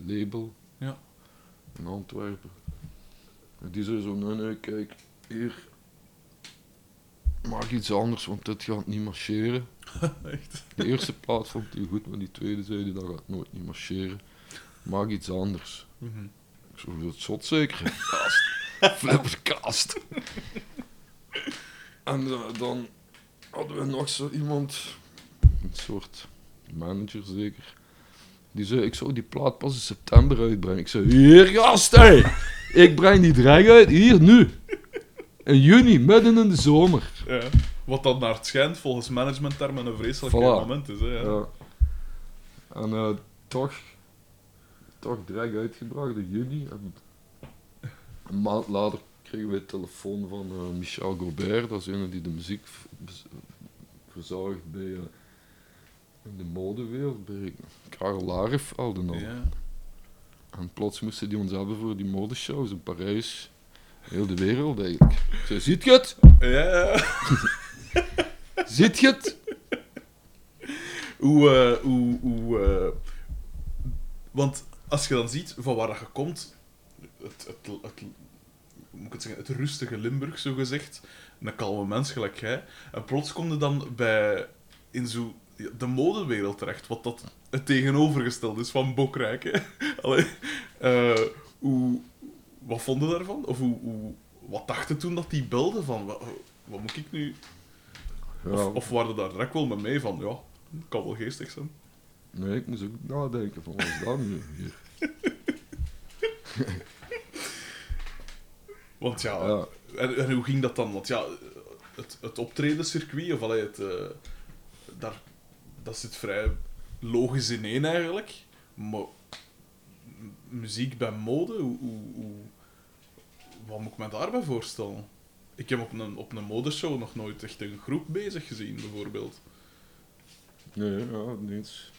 label Ja. in Antwerpen. En die zei zo, nee, nee, kijk, hier, maak iets anders, want dit gaat niet marcheren. Echt? De eerste plaat vond hij goed, maar die tweede zei hij, dat gaat nooit niet marcheren. Maak iets anders. Mhm. Ik zo, dat zot zeker. Kast. Flipperkast. en eh, dan hadden we nog zo iemand, een soort manager zeker. Die zei, ik zou die plaat pas in september uitbrengen. Ik zei, hier gast, hé. Ik breng die direct uit, hier, nu. In juni, midden in de zomer. Ja. Wat dan naar het schijnt, volgens managementtermen een vreselijk Voilà. moment is. Hè, ja. Ja. En eh, toch, toch direct uitgebracht in juni. En een maand later kregen we een telefoon van eh, Michel Gobert, dat is een die de muziek verzorgt bij eh, in de modewereld, bij Karel Lagerfeld en al. Ja. En plots moesten die ons hebben voor die modeshows in Parijs. Heel de wereld eigenlijk. Ik zei, ziet je het? Ja. Ziet je het? Hoe, eh, hoe, hoe, eh, want als je dan ziet van waar dat je komt, het, het, moet ik het, zeggen, het rustige Limburg, zo gezegd, een kalme mens gelijk jij, en plots kom je dan bij, in zo de modewereld terecht, wat dat het tegenovergestelde is van Bokrijk. Allee, eh, hoe, wat vonden daarvan? Of hoe, hoe, wat dachten toen dat die belde van, wat, wat moet ik nu... Ja, Of, of waren daar direct wel met mee van, ja, kan wel geestig zijn. nee, ik moest ook nadenken van wat is dat nu hier? Want ja, Ja. En, en hoe ging dat dan? Want ja, het, het optredencircuit, of allee, het, eh, daar, dat zit vrij logisch in één eigenlijk. Maar muziek bij mode, hoe, hoe, hoe- wat moet ik me daarbij voorstellen? Ik heb op een, op een modeshow nog nooit echt een groep bezig gezien, bijvoorbeeld. Nee, ja, niets.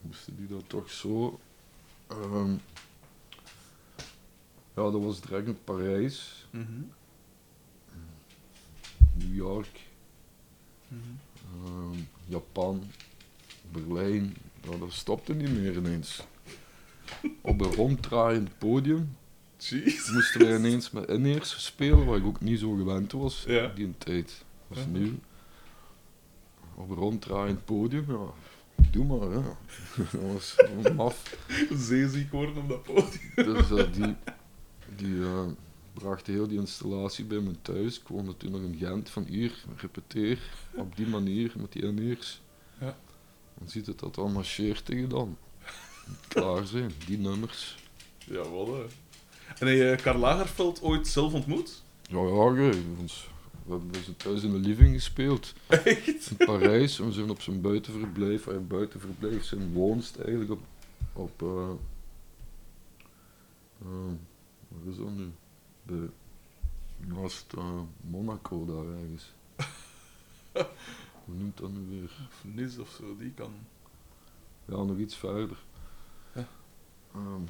Moesten die dat toch zo... ehm, ja, dat was direct in Parijs, Mhm. New York, Mhm. ehm, Japan, Berlijn. Ja, dat stopte niet meer ineens. Op een ronddraaiend podium Jeez. moesten wij ineens met inheers spelen, waar ik ook niet zo gewend was Ja. die een tijd. Was Mhm. nieuw. Op ronddraaiend podium, ja. Doe maar, hè. dat was maf. Zeeziek worden op dat podium. Dus eh, die, die eh, bracht heel die installatie bij me thuis. Ik woonde toen nog in Gent, van hier, repeteer, op die manier, met die inheers. Ja. Dan ziet het dat al marcheert tegen dan. Klaar zijn, die nummers. Jawel, hè. En heb je Karl Lagerfeld ooit zelf ontmoet? Ja, ja, ons, we hebben dus thuis in de living gespeeld. Echt? in Parijs. En we zijn op zijn buitenverblijf, eh, buitenverblijf, zijn woonst eigenlijk op, op eh, eh, waar is dat nu? Naast Monaco daar ergens. Hoe noemt dat nu weer? Nis of zo, die kan. Ja, nog iets verder. Ja. Ehm,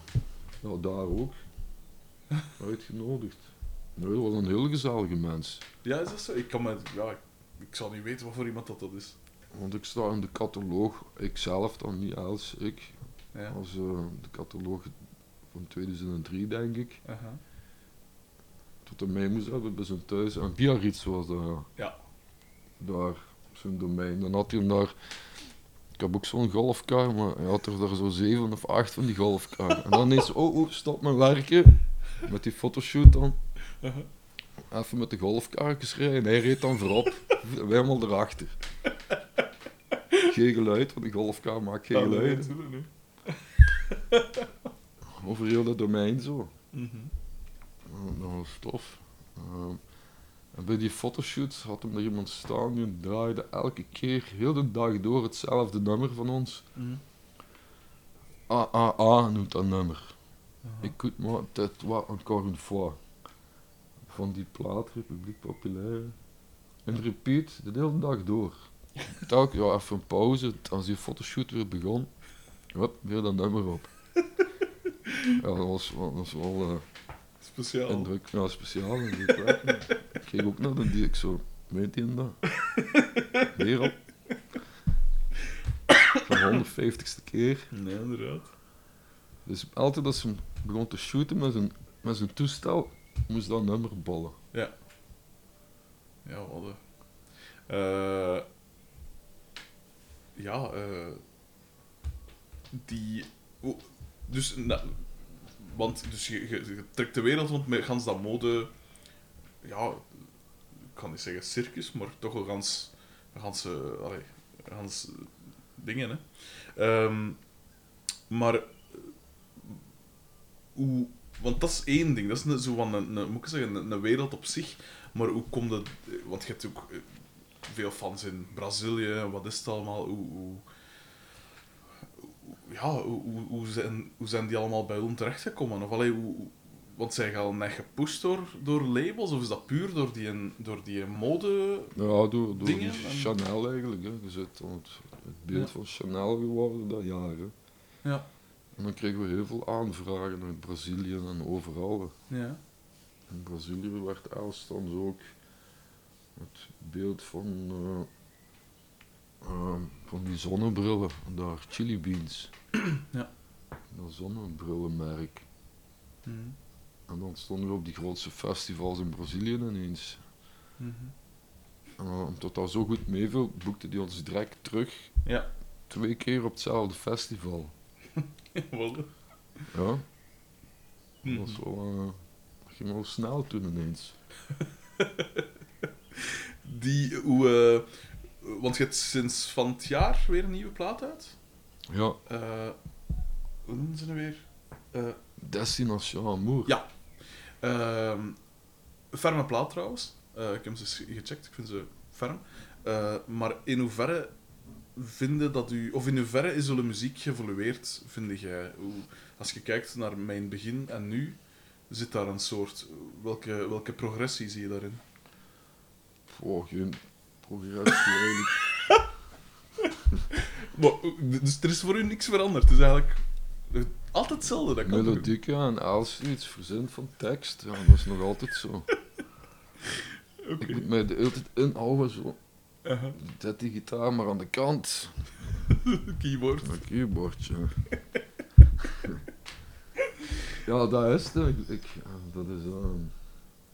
ja, daar ook. Uitgenodigd. Nee, dat was een heel gezellige mens. Ja, is dat zo? Ik kan me... Ja, ik, ik zal niet weten wat voor iemand dat, dat is. Want ik sta in de cataloog, ik zelf dan niet als ik, Ja. als eh, de cataloog van 2003 denk ik. Aha. Tot hij mee moest hebben bij zijn thuis. En Biarritz was dat, ja. Daar, op zijn domein. Dan had hij hem daar... Ik heb ook zo'n golfkar, maar hij had er daar zo zeven of acht van die golfkar. En dan ineens, oh, oh, stop met werken. Met die fotoshoot dan. Aha. Even met de golfkarretjes rijden. Hij reed dan voorop. Wij allemaal erachter. Geen geluid, want die golfkar maakt geen nee, geluid. Over heel dat domein zo. Mhm. Uh, dat was tof. Uh, en bij die fotoshoots had hem er iemand staan die draaide elke keer, heel de dag door, hetzelfde nummer van ons. Ah, ah, noemt dat nummer. Aha. Écoute moi, tais-toi encore une fois. Van die plaat, Republiek Populaire. En repeat, de hele dag door. Telk, ja, even een pauze, als die fotoshoot weer begon. Hup, weer dat nummer op. Ja, dat was, dat was wel... eh, Speciaal. Indruk, ja, speciaal. indrukwekkend. ik keek ook naar de die ik zo, weet je dat? Weer op. De 150ste keer. Nee, inderdaad. Dus altijd als ze begon te shooten met zijn, met zijn toestel, moest dat nummer bollen. Ja, we hadden... Eh, ja, eh... die... dus, want dus je, je, trekt de wereld rond met gans dat mode... Ja, ik kan niet zeggen circus, maar toch een gans... Gans dingen, hè. Ehm, maar... Hoe... Want dat is één ding, dat is een, zo van een, een, moet ik zeggen, een, een wereld op zich. Maar hoe komt het... Want je hebt ook eh, veel fans in Brazilië, en wat is het allemaal? Hoe, hoe, ja, hoe, hoe, hoe zijn, hoe zijn die allemaal bij ons terechtgekomen? Of allee, hoe, want zijn al net gepusht door, door labels, of is dat puur door die, door die mode? Ja, door, door die Dingen en- Chanel eigenlijk. Hè. Je het, het beeld Ja. van Chanel geworden dat jaar. Hè. Ja. En dan kregen we heel veel aanvragen uit Brazilië en overal. Ja. In Brazilië werd Elstans ook het beeld van, eh, ehm, van die zonnebrillen, daar, Chili Beans. Ja. Dat zonnebrillenmerk. Mhm. En dan stonden we op die grootste festivals in Brazilië ineens. En dan, omdat dat zo goed meeviel, boekte die ons direct terug. Ja. Twee keer op hetzelfde festival. Ja, dat Mhm. was wel, dat ging wel snel toen ineens. Die, hoe... eh, want je hebt sinds van het jaar weer een nieuwe plaat uit. Ja, Eh, hoe noemen ze nou weer? Eh, Destination Amour. Ja. Ehm ferme plaat trouwens. Ik heb ze gecheckt, ik vind ze ferm. Maar in hoeverre vinden dat u, of in hoeverre is uw muziek geëvolueerd, vind jij? Hoe, als je kijkt naar mijn begin en nu, zit daar een soort. Welke, welke progressie zie je daarin? Oh, geen progressie eigenlijk. Maar, dus er is voor u niks veranderd. Het is eigenlijk eh, altijd hetzelfde. Dat kan Melodieke en als iets verzint van tekst, ja, dat is nog altijd zo. Ik moet mij de hele tijd inhouden, zo. Zet die gitaar maar aan de kant. Keyboard. Een keyboardje. ja, dat is het. Ik, dat is,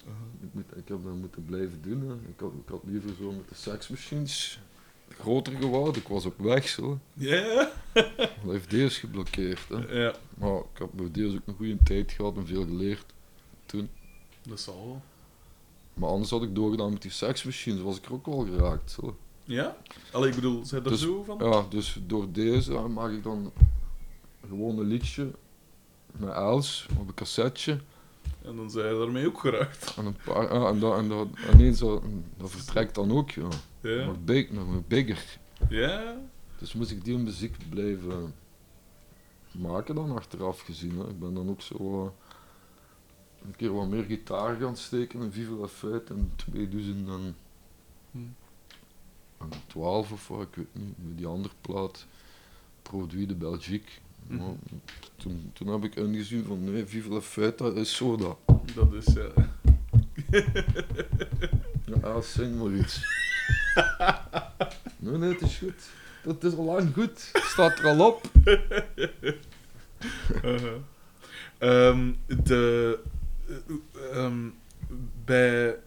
Aha. ik, moet, ik heb dat moeten blijven doen. Hè. Ik, had, ik had liever zo met de Sex Machines groter geworden. Ik was op weg zo. Ja. Dat heeft deze geblokkeerd. Hè. Ja, Maar ik heb bij deze ook een goede tijd gehad en veel geleerd. dat zal wel. Maar anders had ik doorgedaan met die Sex Machines, was ik er ook wel geraakt. Zo. Ja? Allee, ik bedoel, zijn er Dus- zo van? Ja, dus door deze maak ik dan gewoon een liedje met Els op een cassetje. En dan zijn je daarmee ook geraakt. En, een paar, ja, en, dat, en dat, ineens dat, dat vertrekt dan ook, ja. Ja? Nog, big, nog bigger. Ja? Dus moest ik die muziek blijven maken dan achteraf gezien. Hè. Ik ben dan ook zo eh, een keer wat meer gitaar gaan steken in Vive la Fête in 2012 Hm. of wat, ik weet niet, met die andere plaat, Produit de Belgique. Mhm. Maar toen, toen heb ik ingezien van nee, Vive la Fête, dat is soda. Dat is, ja. Ja, zing maar iets. nee, nee, het is goed. Dat is al lang goed. Staat er al op. Ehm, de, ehm, bij,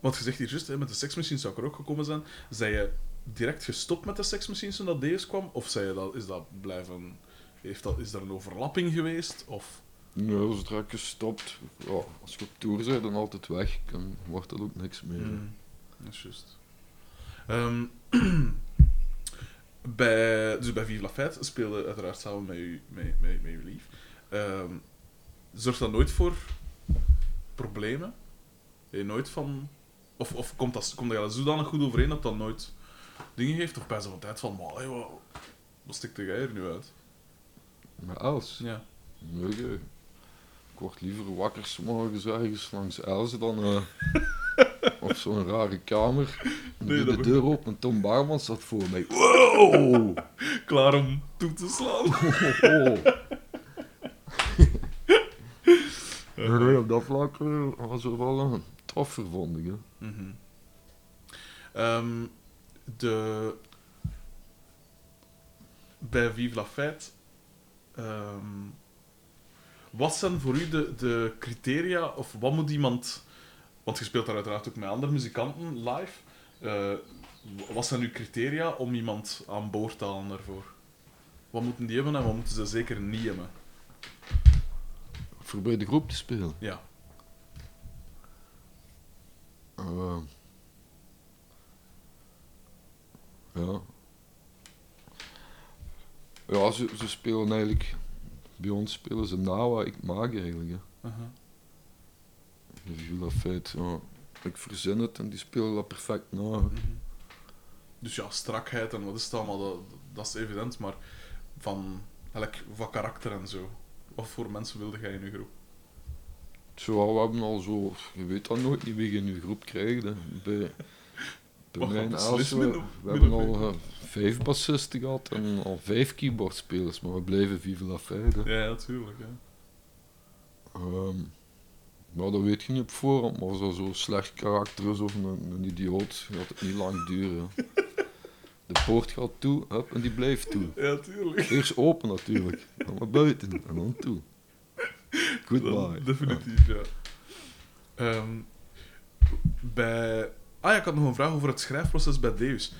wat je zegt hier juist, met de seksmachines zou ik er ook gekomen zijn. Zijn je direct gestopt met de seksmachines toen dat deze kwam? Of zei je dat, is dat blijven... Heeft dat, is er een overlapping geweest? Of... Nee, zodra ik gestopt. Ja, als je op tour bent, dan altijd weg. Dan wordt dat ook niks meer. Hmm, dat is juist. Ehm, bij, dus bij Vive la Fête speelde uiteraard samen met, u, met, met, met uw lief. Ehm, zorgt dat nooit voor problemen? Je nooit van... Of, of komt dat, komt dat zodanig goed overeen dat dat nooit dingen geeft? Of bij zo'n tijd van, maar, wat, wat stikt jij er nu uit? Maar als? Ja. Nee, ik word liever wakker 's morgens ergens langs Elze dan eh, op zo'n rare kamer. Nee, de ben- deur open en Tom Baarman staat voor mij. Wow! Klaar om toe te slaan? Oh, Nee, op dat vlak eh, was er wel een ik. Hè. Mhm. Ehm, de... Bij Vive la Fête... ehm, wat zijn voor u de, de criteria, of wat moet iemand... Want je speelt daar uiteraard ook met andere muzikanten live. Eh, wat zijn uw criteria om iemand aan boord te halen daarvoor? Wat moeten die hebben en wat moeten ze zeker niet hebben? Voor bij de groep te spelen. Ja. Eh, ja. Ja, ze, ze spelen eigenlijk... Bij ons spelen ze na wat ik maak eigenlijk. Hè. Aha. De Villa Feit, ja. Ik verzin het en die spelen dat perfect na. Mhm. Dus ja, strakheid en wat is het allemaal, dat, dat is evident, maar van, van karakter en zo. Wat voor mensen wilde jij in je groep? Zo, we hebben al zo... Je weet dan nooit niet wie je in je groep krijgt. Hè. Bij, bij Wat mij in gaat beslissen Elswe, min of- we min hebben al eh, vijf bassisten gehad en al vijf keyboardspelers, maar we blijven Vive la Fête. Ja, natuurlijk. Ja. Maar dat weet je niet op voorhand, maar als dat zo slecht karakter is of een, een idioot, gaat het niet lang duren. De poort gaat toe, hup, en die blijft toe. ja, tuurlijk. Eerst open natuurlijk, dan naar buiten en dan toe. Goodbye. Definitief, ja. Ehm, bij... Ah ja, ik had nog een vraag over het schrijfproces bij Deus.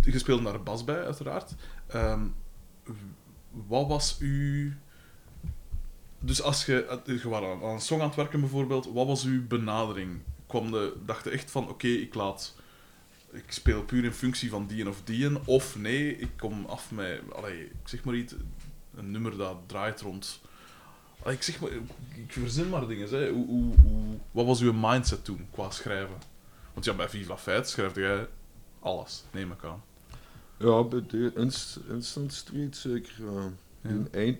Je speelde daar bas bij, uiteraard. Ehm, wat was uw... Dus als je, eh, je was aan aan een song aan het werken bijvoorbeeld, wat was uw benadering? Kwam de, dacht je echt van, oké, ik laat... Ik speel puur in functie van die of die, of nee, ik kom af met... Allee, ik zeg maar iets, een nummer dat draait rond... Allee, ik zeg maar, ik verzin maar dingen. Hè. Hoe, hoe, hoe, wat was uw mindset toen, qua schrijven? Want ja, bij Vive la Fête schrijfde jij alles, neem ik aan. Ja, bij de Inst- Instant Street zeker. eh Ja. Een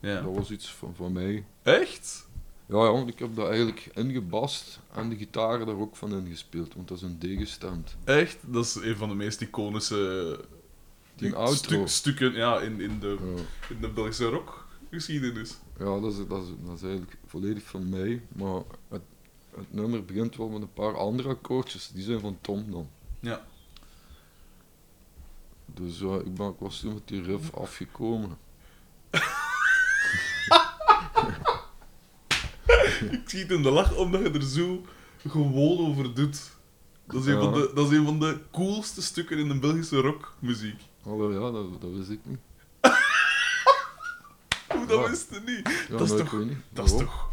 Ja. dat was iets van, van mij. Echt? Ja, ik heb dat eigenlijk ingebast en de gitaar daar ook van ingespeeld, want dat is een D-gestemd. Echt? Dat is een van de meest iconische Die stu- stukken ja, in, in, de, Ja. in de Belgische rockgeschiedenis. Ja, dat is, dat, is, dat is eigenlijk volledig van mij. Maar het, het nummer begint wel met een paar andere akkoordjes. Die zijn van Tom dan. Ja. Dus ja, ik, ben, ik was toen met die riff afgekomen. Ik schiet in de lach omdat je er zo gewoon over doet. Dat is, een van de, dat is een van de coolste stukken in de Belgische rockmuziek. Hallo, ja, dat, dat wist ik niet. Hoe, dat Ja. wist je niet. Ja, Dat is toch- ik weet niet. Dat is Waarom? toch...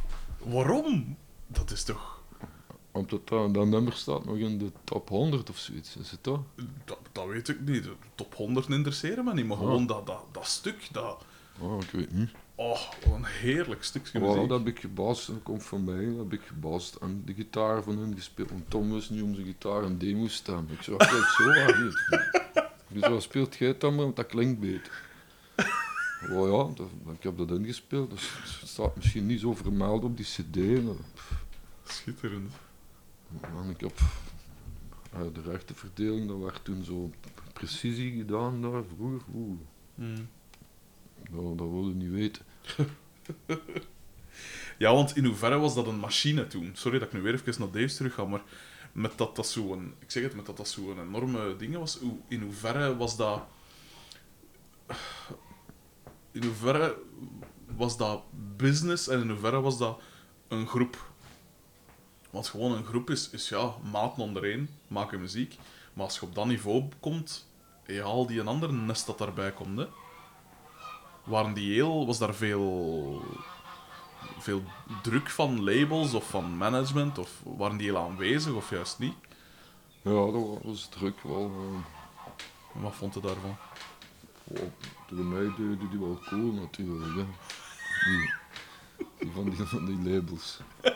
Waarom? Dat is toch... Omdat dat, dat nummer staat nog in de top 100 of zoiets, is het toch? Dat, dat weet ik niet. De top 100 interesseren me niet, maar Oh. gewoon dat, dat, dat stuk, dat... Oh, ik weet niet. Oh, wat een heerlijk stukje muziek. dat heb ik gebast, dat komt van mij, dat heb ik gebast en de gitaar van hun gespeeld. Want Tom wist niet om zijn gitaar een demo stem. Ik zei, kijk, zo niet. Dus wat speelt jij het dan maar, want dat klinkt beter. Oh ja, dat, ik heb dat ingespeeld, dus het staat misschien niet zo vermeld op die cd. Schitterend. En ik heb eh, de rechtenverdeling, dat werd toen zo precisie gedaan daar vroeger. Mm. dat, dat wil je niet weten. Ja, want in hoeverre was dat een machine toen? Sorry dat ik nu weer even naar Dave terug ga, maar met dat dat zo'n... Ik zeg het, met dat dat zo'n enorme ding was, hoe- in hoeverre was dat... In hoeverre was dat business en in hoeverre was dat een groep? Want gewoon een groep is, is ja, maten ondereen, maken muziek. Maar als je op dat niveau komt, ja, al die een andere nest dat daarbij komt, hè. Waren die heel... Was daar veel veel druk van labels of van management? Of waren die heel aanwezig of juist niet? Ja, dat was druk wel. eh, Wat vond je daarvan? Oh, door mij deden die wel cool natuurlijk. Hè. Die, die van, die, van die labels.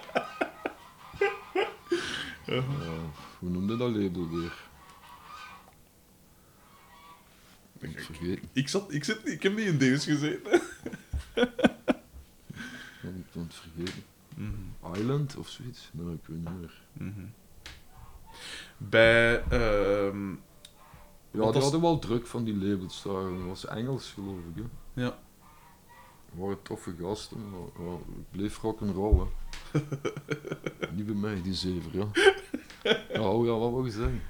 Eh, hoe noemde dat label weer? Ik. Ik, zat, ik, zit, ik heb niet in deze gezeten. Ik ben het vergeten. Mhm, Island of zoiets? Nee, ik weet niet meer. mhm. Bij... ehm, Ja, Wat die hadden wel druk van die labels daar. Dat was Engels geloof ik. Hè. ja. Waren toffe gasten, maar ja, ik bleef rock'n'roll. hè. Niet bij mij, die zever, ja. Ja, oh ja, wat wil je zeggen?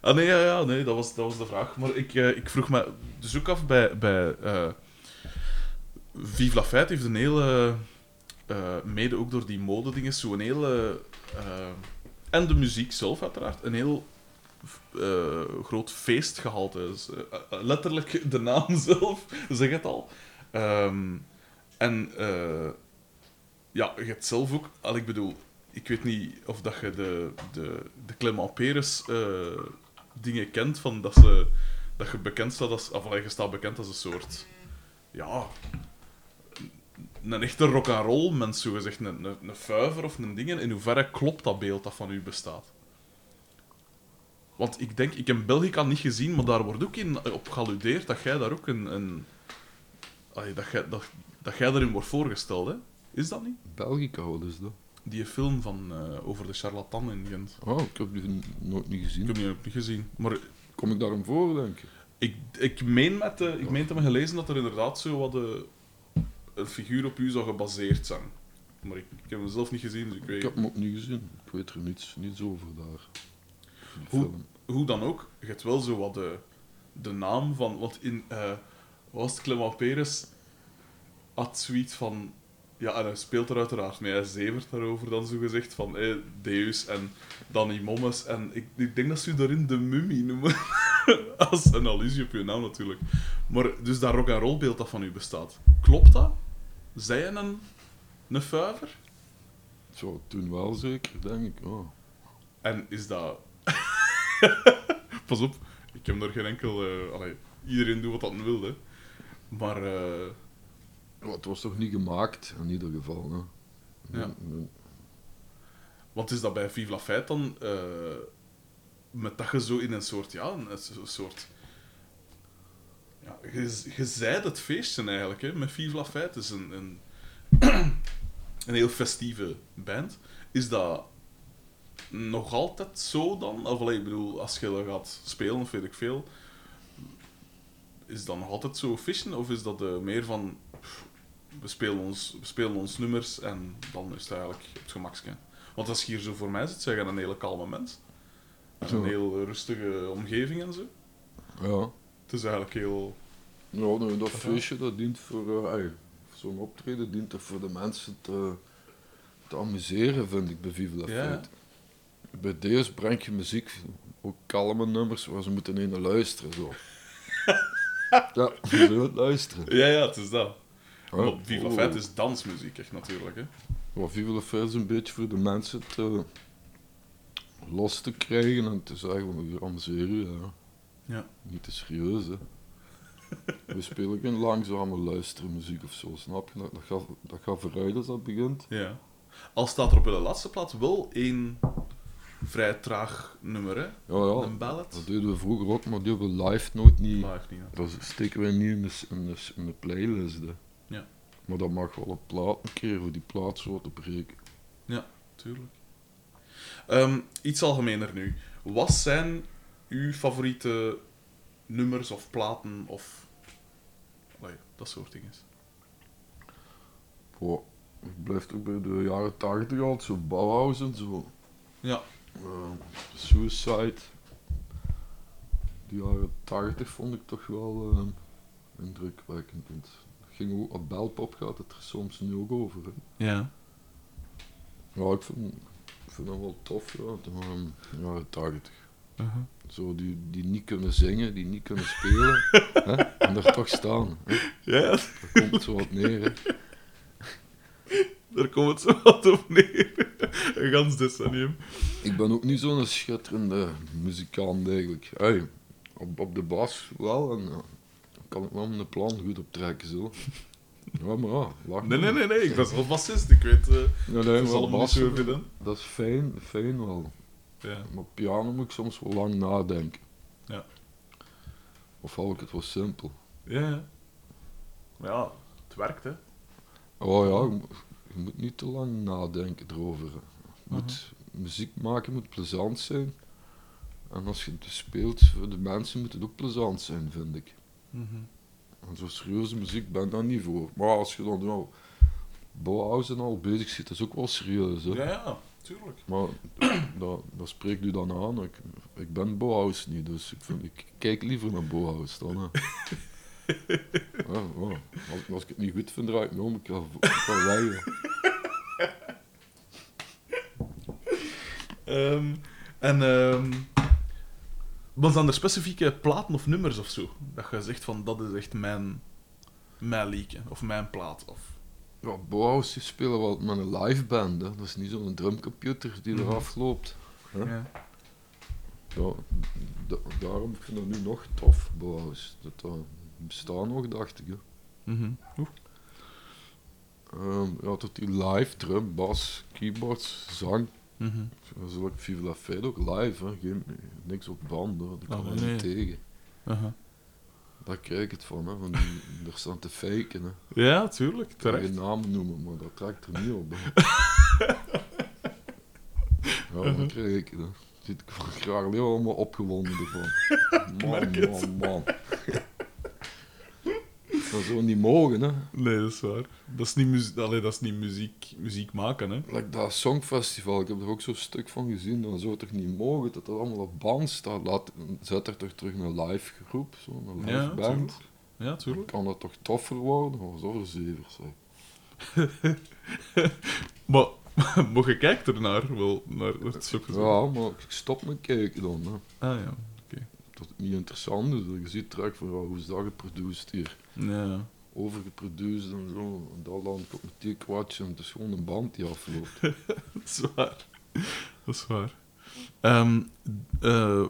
Ah nee, ja, ja, nee dat, was, dat was de vraag. Maar ik, eh, ik vroeg me dus ook af bij... bij eh Vive la Fête heeft een hele... eh, mede ook door die modedingen, zo'n hele... en de muziek zelf uiteraard, een heel groot feestgehalte. Dus, letterlijk de naam zelf, zeg het al. Ehm, en ja, je hebt zelf ook... Al, ik bedoel, ik weet niet of dat je de, de, de Clement dingen kent, van dat, ze, dat je bekend staat als... Of je staat bekend als een soort... Ja... Een echte rock-and-roll mens, zo gezegd. Een, een, een of een ding. In hoeverre klopt dat beeld dat van u bestaat? Want ik denk, ik heb Belgica niet gezien, maar daar wordt ook in op gealludeerd dat jij daar ook een... een dat, jij, dat, dat jij daarin wordt voorgesteld, hè? Is dat niet? Belgica, is dat? Die film van, eh, over de charlatan in Gent. Oh, ik heb die nooit niet Ik gezien. heb die ook niet gezien. Maar Kom ik daarom voor, denk ik? ik, ik meen met de, ik meen te hebben gelezen dat er inderdaad zo wat de, een figuur op u zou gebaseerd zijn. Maar ik, ik heb hem zelf niet gezien, dus ik weet Ik heb hem ook niet gezien. Ik weet er niets, niets over daar. Hoe- film. hoe dan ook, je hebt wel zo wat de, de naam van... Want in... eh wat was het? Clement Peres had zoiets van... Ja, en hij speelt er uiteraard mee. Hij zevert daarover dan zo gezegd van Deus en Danny Mommes. En ik, ik denk dat ze u daarin de mummie noemen. Als een allusie op je naam natuurlijk. Maar dus dat rock-and-roll beeld dat van u bestaat. Klopt dat? Zij een, een fuiver? Zo, toen wel zeker, denk ik. Oh. En is dat... Pas op, ik heb er geen enkel... eh, allee, iedereen doet wat dat wil, hè. Maar... eh, Ja, het was toch niet gemaakt, in ieder geval. Hè. Ja. Nee, is dat bij Vive la Fête dan? eh, met dat je zo in een soort... Ja, een, soort... Ja, je, zijt het feestje eigenlijk, hè. Met Vive la Fête. Is een, een, een heel festieve band. Is dat nog altijd zo dan? Of ik bedoel, als je dat gaat spelen, weet ik veel... Is dat nog altijd zo fischen? Of is dat eh, meer van... We spelen, ons, we spelen ons nummers en dan is het eigenlijk het gemakske. Want als je hier zo voor mij zit, zeg je een hele kalme mens. Een Zo. heel rustige omgeving en zo. Ja. Het is eigenlijk heel... Ja, nou, dat feestje dat dient voor, eh, zo'n optreden dient er voor de mensen te, te amuseren, vind ik, bij Vive Ja. Bij deze breng je muziek, ook kalme nummers, waar ze moeten in luisteren, zo. ja, ze het luisteren. Ja, ja, het is dat. Viva oh. Fête is dansmuziek, echt natuurlijk. Hè. La Fête is een beetje voor de mensen te los te krijgen en te zeggen, van, we amuseren je, ja. Ja. Niet te serieus, hè. We spelen geen langzame luistermuziek of zo, snap je? Dat, dat, gaat, dat gaat vooruit als dat begint. Ja. Al staat er op de laatste plaats wel één vrij traag nummer, hè. Ja, ja, Een ballad. dat deden we vroeger ook, maar die hebben we live nooit niet... Dat steken wij niet in de, in de, in de playlist, hè. Ja. Maar dat mag wel op plaat een keer, voor die plaat zo te breken. Tuurlijk. Ehm, iets algemener nu. Wat zijn uw favoriete nummers of platen of allee, Dat soort dingen. Boah, ik blijf toch bij de jaren 80 altijd, zo Bauhaus en zo. Ja. Eh, Suicide. Die jaren 80 vond ik toch wel eh, indrukwekkend. Het ging ook, op Belpop gaat het er soms nu ook over. hè. Ja. Ja, ik vind, ik vind dat wel tof, ja, de eh, jaren 80. Uh-huh. Zo, die, die niet kunnen zingen, die niet kunnen spelen. hè, en daar toch staan. Hè. Ja, Daar komt het zo wat neer. Hè. daar komt het zo wat op neer. Een gans decennium. Ik ben ook niet zo'n schitterende muzikant eigenlijk. Hey, op, op de bas wel, en kan ik wel mijn plan goed optrekken zo. Ja, maar ja, lach Nee, nee, nee, nee. Ik was wel bassist. Ik weet... eh Nee, nee, dat is dat is fijn, fijn wel. Ja. Maar op piano moet ik soms wel lang nadenken. Ja. Of hou ik het wel simpel? Ja, ja. Maar ja, het werkt, hè. Oh ja, je, mo- je moet niet te lang nadenken erover. Je moet, Muziek maken moet plezant zijn. En als je het speelt, voor de mensen moet het ook plezant zijn, vind ik. En zo serieuze muziek ben ik daar niet voor. Maar als je dan wel Bauhaus en al bezig zit, dat is ook wel serieus. Hè? Ja, ja, tuurlijk. Maar dat, dat spreekt u dan aan. Ik, ik ben Bauhaus niet, dus ik, vind, ik kijk liever naar Bauhaus dan. Hè. Ja, ja. Als, als ik het niet goed vind, draai ik me om. Ik ga, ik ga weg. hè. Ehm, en ehm wat zijn er specifieke platen of nummers of zo? Dat je zegt van dat is echt mijn, mijn liedje of mijn plaat. Of... Ja, Bauhaus die spelen wel met een live band. Hè. Dat is niet zo'n drumcomputer die Mhm. eraf loopt. Huh? Ja. Ja, da- daarom vind ik dat nu nog tof, Bauhaus. Dat dat bestaan nog, dacht ik. Hè. Mhm. Oeh. Ehm, ja, tot die live, drum, bas, keyboards, zang. Mhm. Zo ik Vive la Fête ook live, hè. Geen, niks op band, hoor. daar kan Oh, nee. niet tegen. Aha. Daar krijg ik het van, hè. Van die, staan te faken, hè. Ja, tuurlijk. Ik kan Terecht. geen naam noemen, maar dat trekt er niet op. Ja, Uh-huh. dat krijg ik. Hè. Zit ik graag helemaal opgewonden ervan. Man, merk het. man, man. Dat zou niet mogen, hè. Nee, dat is waar. Dat is niet, muzie Allee, dat is niet muziek, muziek maken, hè. Like dat Songfestival, ik heb er ook zo'n stuk van gezien, dan zou het toch niet mogen dat dat allemaal op band staat. Laat, zet er toch terug een live groep, zo'n live Ja, band. tuurlijk. Ja, Dan tuurlijk. kan dat toch toffer worden? Oh, zo verzevers, hè. Maar, maar je kijkt ernaar wel, naar het zo gezegd. Ja, maar ik stop met kijken dan, hè. Ah ja. Dat het niet interessant is. Je ziet terug van, hoe is dat geproduceerd hier? Ja. Overgeproduceerd en zo. En dat dan komt met die kwatje en het is gewoon een band die afloopt. Dat is waar. Dat is waar. Eh,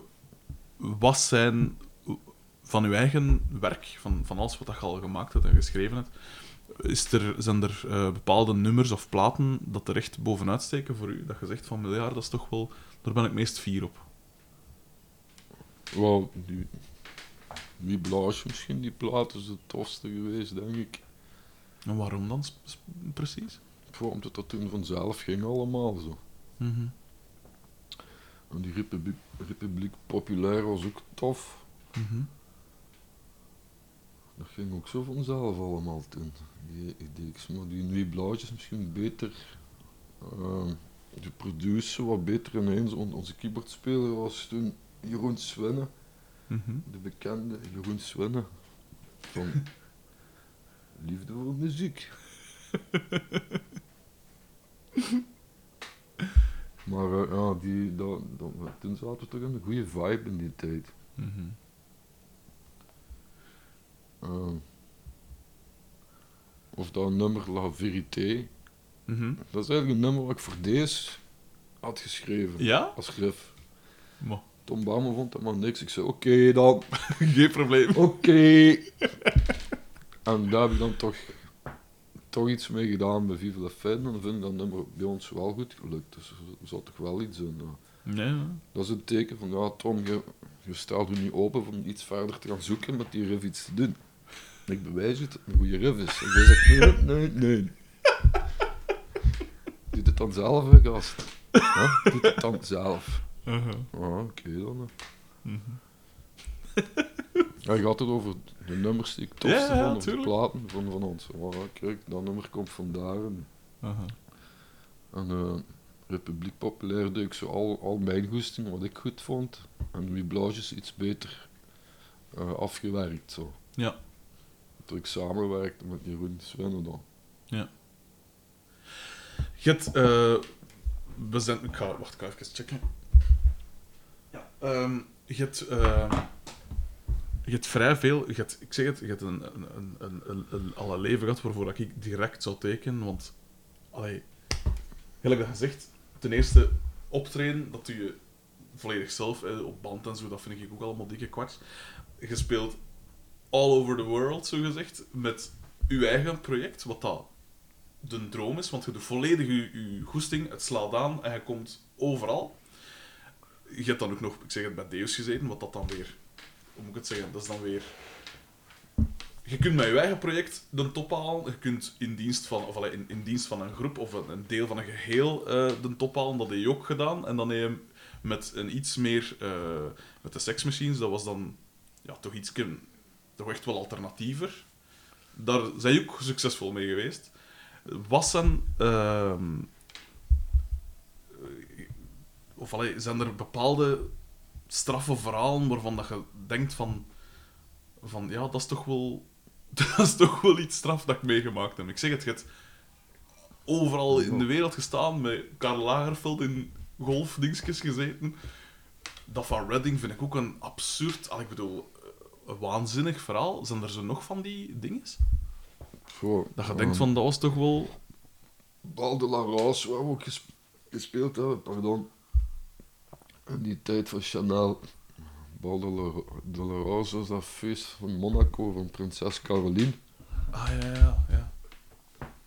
wat zijn van uw eigen werk, van, van alles wat je al gemaakt hebt en geschreven hebt, is er, zijn er eh, bepaalde nummers of platen dat er echt bovenuit steken voor u? Dat je zegt van, ja, dat is toch wel... Daar ben ik meest fier op. Wel, die Blanche misschien, die plaat is het tofste geweest, denk ik. En waarom dan precies? Gewoon omdat dat toen vanzelf ging allemaal zo. Mhm. En die Republiek, Republiek Populair was ook tof. Mhm. Dat ging ook zo vanzelf allemaal toen. Die ideeën. Maar die Blanche is misschien beter. ehm, de producer wat beter ineens. On- Onze keyboardspeler was toen Jeroen Mhm. De bekende Jeroen Swenne. Van Liefde voor Muziek. maar eh, ja, die, dat, dat, toen zaten we toch in een goede vibe in die tijd. Mhm. Eh, of dat nummer La Vérité. Mhm. Dat is eigenlijk een nummer wat ik voor deze had geschreven. Ja? Als grif. Maar, Tom Baume vond dat maar niks. Ik zei, oké dan. geen probleem. Oké. en daar heb ik dan toch, toch iets mee gedaan bij Vive la Fête. En dan vind ik dat nummer bij ons wel goed gelukt. Dus er zat toch wel iets in. ja. Nee, nee. Dat is een teken van, ja Tom, je, je je niet open om iets verder te gaan zoeken met die riff iets te doen. En ik bewijs je dat het een goede riff is. En jij zegt, nee, nee, nee. Doe het dan zelf, gast. Ja, doe het dan zelf. Uh-huh. Ah, oké dan. Mhm. Ja, je had het over de nummers die ik tofste Ja, ja, vond, of de platen van, van ons. Oh, kijk, dat nummer komt vandaar. En, Aha. en eh, Republiek Populair deed ik zo al, al mijn goesting, wat ik goed vond. En wie Blaasjes iets beter eh, afgewerkt. Zo. Ja. Dat ik samenwerkte met Jeroen Swinnen dan. Je hebt, eh, we zijn, ik ga, wacht, ik ga even checken. Ehm, je hebt, ehm, je hebt vrij veel, je hebt, ik zeg het, je hebt een, een, een, een, een, een, al een leven gehad waarvoor ik direct zou tekenen, want, allee, gelijk dat gezegd, ten eerste optreden, dat doe je volledig zelf, op band en zo, dat vind ik ook allemaal dikke kwats. Je speelt all over the world, zo gezegd, met je eigen project, wat dat de droom is, want je doet volledig je, je goesting, het slaat aan en je komt overal. Je hebt dan ook nog, ik zeg het, bij Deus gezeten, wat dat dan weer, hoe moet ik het zeggen, dat is dan weer... Je kunt met je eigen project de top halen, je kunt in dienst van, of in, in dienst van een groep of een, deel van een geheel eh, de top halen, dat heb je ook gedaan. En dan heb je met een iets meer, eh, met de Sex Machines, dat was dan ja, toch iets, toch echt wel alternatiever. Daar zijn je ook succesvol mee geweest. Was zijn, ehm, of allee, zijn er bepaalde straffe verhalen waarvan dat je denkt van, van ja, dat is toch wel, dat is toch wel iets straf dat ik meegemaakt heb. Ik zeg het, je hebt overal in de wereld gestaan met Karl Lagerfeld in golfdingsjes gezeten. Dat van Redding vind ik ook een absurd, al ik bedoel, een waanzinnig verhaal. Zijn er zo nog van die dingen? Zo, Dat je denkt van, dat was toch wel... Bal de la waar we ook ges- gespeeld hebben, pardon. In die tijd van Chanel. Bal de la, Rose was dat feest van Monaco van prinses Caroline. Ah, ja, ja, ja.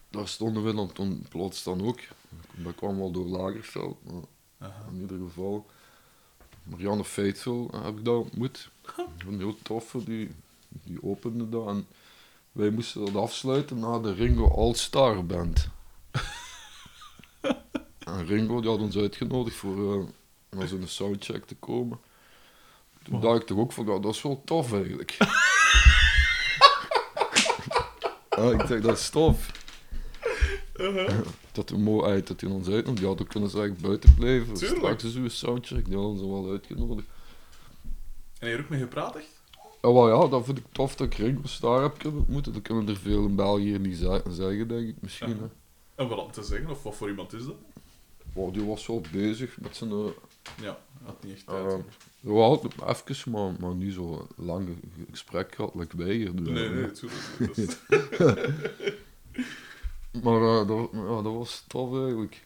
Daar stonden we dan toen plots dan ook. Dat kwam wel door Lagerveld, maar Aha. in ieder geval. Marianne Faithful heb ik daar ontmoet. Een heel toffe, die, die opende dat. En wij moesten dat afsluiten na de Ringo All-Star Band. en Ringo die had ons uitgenodigd voor eh, naar zo'n soundcheck te komen. Toen Wow. dacht ik toch ook van, ja, dat is wel tof eigenlijk. ja, ik zeg, dat is tof. Dat we mooi uit dat hij ons uitnodigt. Die hadden kunnen ze eigenlijk buiten blijven. Tuurlijk. Straks is uw soundcheck, die hadden ze wel uitgenodigd. En er ook mee gepraat, echt? Ja, wel ja, dat vind ik tof dat ik Ringo's daar heb kunnen ontmoeten. Dat kunnen er veel in België niet ze- zeggen, denk ik misschien. Ja. hè. En wat om te zeggen, of wat voor iemand is dat? Wow, die was wel bezig met zijn... eh Ja, had niet echt tijd. eh, wel, even, maar, maar niet zo lang ge- gesprek gehad, like wij hier doen. nee, nee, natuurlijk. niet. Maar eh, dat, ja, dat was tof eigenlijk.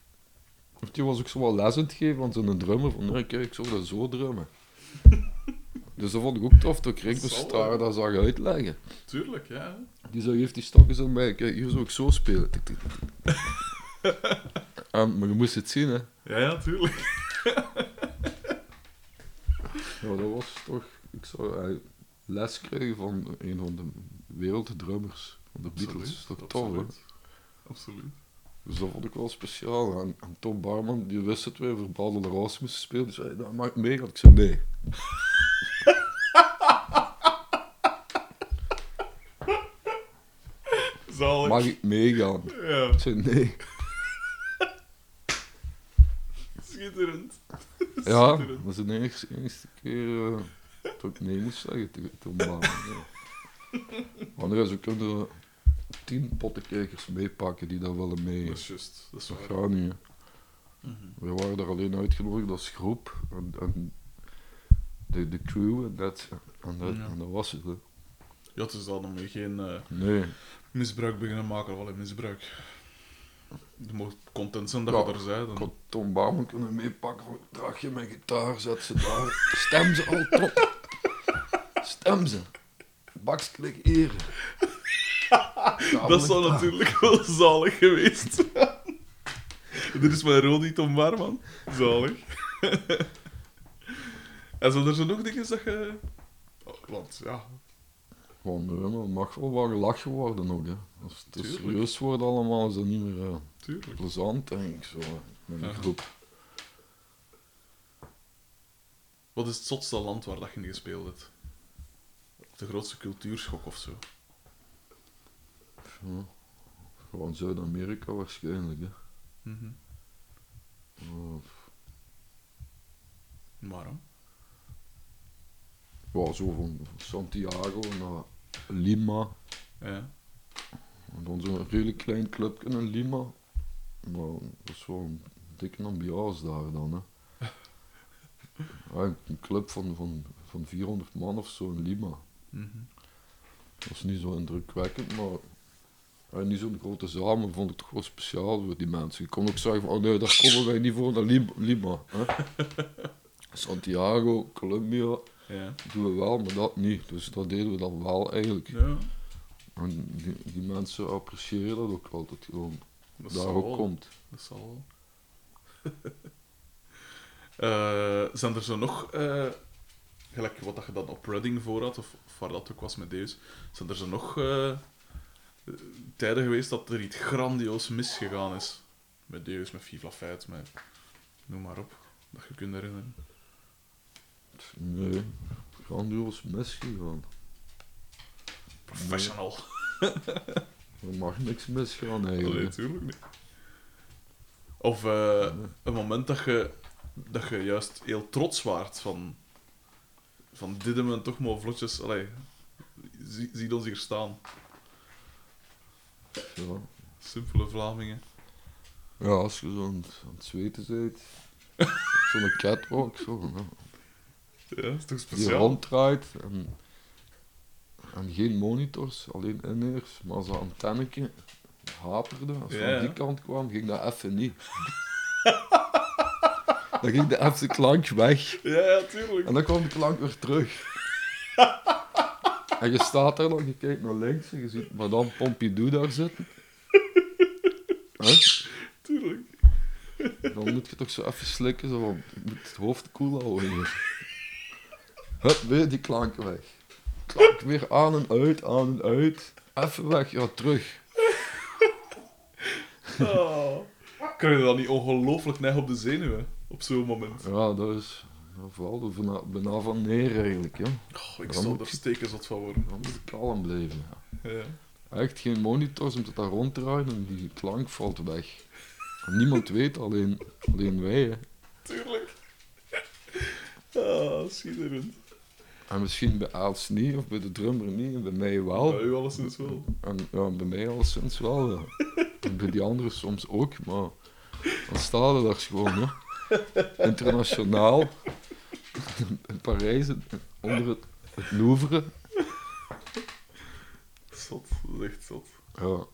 Of Die was ook zo wel les aan het geven aan zijn drummer. Van, nee, kijk, ik zou dat zo drummen. dus dat vond ik ook tof, dat zal Starr wel. dat zag uitleggen. Tuurlijk, ja. Die zei, heeft die stokjes aan mij, kijk, hier zou ik zo spelen. En, maar je moest het zien, hè. Ja, ja, tuurlijk. Ja, dat was toch... Ik zou eh, les krijgen van een van de werelddrummers van de Beatles. Dat is toch tof, hè. absoluut. Dus dat vond ik wel speciaal. En, en Tom Barman, die wist het weer, voor Bal de Roos moesten spelen. Die zei, dat maakt mee. Ik zei, nee. Zalig. Mag ik meegaan? Ja, Ik zei, nee. Schitterend. Ja, dat is de enigste, enigste keer eh, dat ik nee moest zeggen tegen Tom. Anders we kunnen tien pottenkijkers meepakken die dat willen mee. Dat is juist. Dat is Dat waar. gaat niet. Mhm. We waren daar alleen uitgenodigd als groep. En, en de, de crew en dat, en dat, Ja. en dat was het. Hè. Ja, is dan om geen eh, Nee. misbruik beginnen maken, of alleen misbruik. Je moet content zijn dat je er zei. Ik had Tom Barman kunnen meepakken. Draag je mijn gitaar, zet ze daar. Stem ze al top. Stem ze. Baksklik eren. Dat zou natuurlijk wel zalig geweest zijn. Dit is mijn Rodi Tom Barman. Zalig. en zijn er zo nog dingen dat je... Oh, Want, ja... Gewoon, het mag wel wat gelachen worden ook. Hè. Als het Tuurlijk. serieus wordt allemaal, is dat niet meer eh, Tuurlijk. plezant, denk ik. Zo, met een Aha. groep. Wat is het zotste land waar dat je in gespeeld hebt? de grootste cultuurschok of zo? Ja. Gewoon Zuid-Amerika waarschijnlijk, hè. Mhm. Oh, Waarom? Ja, zo van Santiago naar Lima. Ja. En dan zo'n redelijk klein clubje in Lima. Maar dat is wel een dikke ambiance daar dan, hè. Ja, een club van, van, van 400 man of zo in Lima. Mhm. Dat is niet zo indrukwekkend, maar ja, niet zo'n grote zaal, maar vond ik toch wel speciaal voor die mensen. Je kon ook zeggen van, oh nee, daar komen wij niet voor naar Lim- Lima. Hè? Santiago, Colombia, Ja. doen we wel, maar dat niet. Dus dat deden we dan wel eigenlijk. Ja. En die, die mensen appreciëren dat ook wel, dat het gewoon Dat daar ook wel. komt. Dat zal wel. Eh, zijn er zo nog, eh, gelijk wat dat je dan op Redding voor had, of, of waar dat ook was met Deus, zijn er zo nog eh, tijden geweest dat er iets grandioos misgegaan is? Met Deus, met Viva Feit, met noem maar op, dat je kunt herinneren. Nee, grandioos misgegaan. Professional. Er mag niks misgaan Nee, eigenlijk. natuurlijk niet. Of eh, een moment dat je, dat je juist heel trots waart van, van dit we toch maar vlotjes, allee, zie, ons hier staan. Ja. Simpele Vlamingen. ja, als je zo aan het, aan het zweten bent, zo'n catwalk, zo. Ja, dat is toch die speciaal? ronddraait en, en geen monitors, alleen in-ears, maar als dat antennetje haperde, als het Ja, ja. van die kant kwam, ging dat even niet. dan ging de even klank weg Ja, ja, tuurlijk. en dan kwam de klank weer terug. en je staat daar nog, je kijkt naar links en je ziet madame Pompidou daar zitten. Huh? tuurlijk. Dan moet je toch zo even slikken, zo, want je moet het hoofd koel houden. Hup, weer die klank weg. Klank weer aan en uit, aan en uit. Even weg, ja, terug. Oh. Kan je dan niet ongelooflijk neig op de zenuwen op zo'n moment? Ja, dat is... Dat valt er bijna, van neer eigenlijk, ja. Oh, ik zal moet er je- stekenzot van worden. Dan moet kalm blijven. Ja. Ja. Echt geen monitors om te daar ronddraaien en die klank valt weg. Niemand weet, alleen, alleen wij. Hè. Tuurlijk. Ah, schitterend. En misschien bij Aals niet, of bij de drummer niet, en bij mij wel. Bij u alleszins wel. En ja, bij mij alleszins wel, ja. En bij die anderen soms ook, maar dan staan we daar gewoon, ja. Internationaal. In Parijs, onder het, het Louvre. Zot, dat is echt zot. Ja.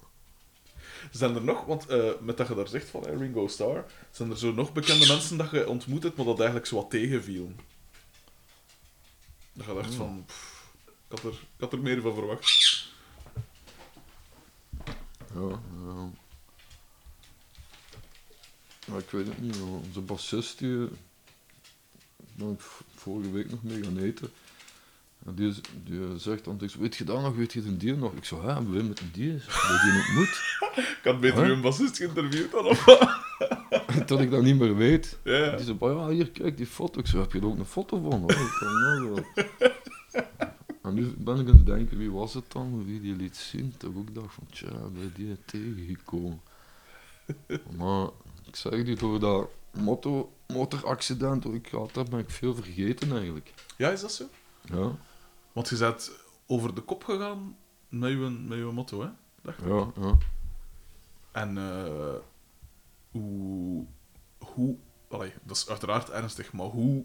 Zijn er nog, want eh, met dat je daar zegt van Ringo Starr, zijn er zo nog bekende mensen dat je ontmoet hebt, maar dat eigenlijk zo wat tegenviel? Dat je dacht van, pff, ik, had er, ik had er meer van verwacht. Ja, ja. Maar ik weet het niet, onze bassist die, ben ik vorige week nog mee gaan eten. En die, zegt dan, tegen weet je dat nog, weet je de die nog? Ik zo, hè, hebben we met een die, hebben we die ontmoet? Ik had beter Huh? een bassist geïnterviewd dan of wat? Tot ik dat niet meer weet. Ja. Die zei, "Maar ja, hier, kijk die foto. Ik zei, heb je er ook een foto van? hoor? Ik kan nou wel. En nu ben ik aan het denken, wie was het dan? Wie die liet zien? Toch ook dacht van, tja, bij die tegengekomen. Maar ik zeg die, door dat moto, motoraccident dat ik gehad heb, ben ik veel vergeten eigenlijk. Ja, is dat zo? Ja, Want je bent over de kop gegaan met je, met je motto, hè? Dacht ik. ja, ja. En eh, hoe, hoe, allee, dat is uiteraard ernstig, maar hoe,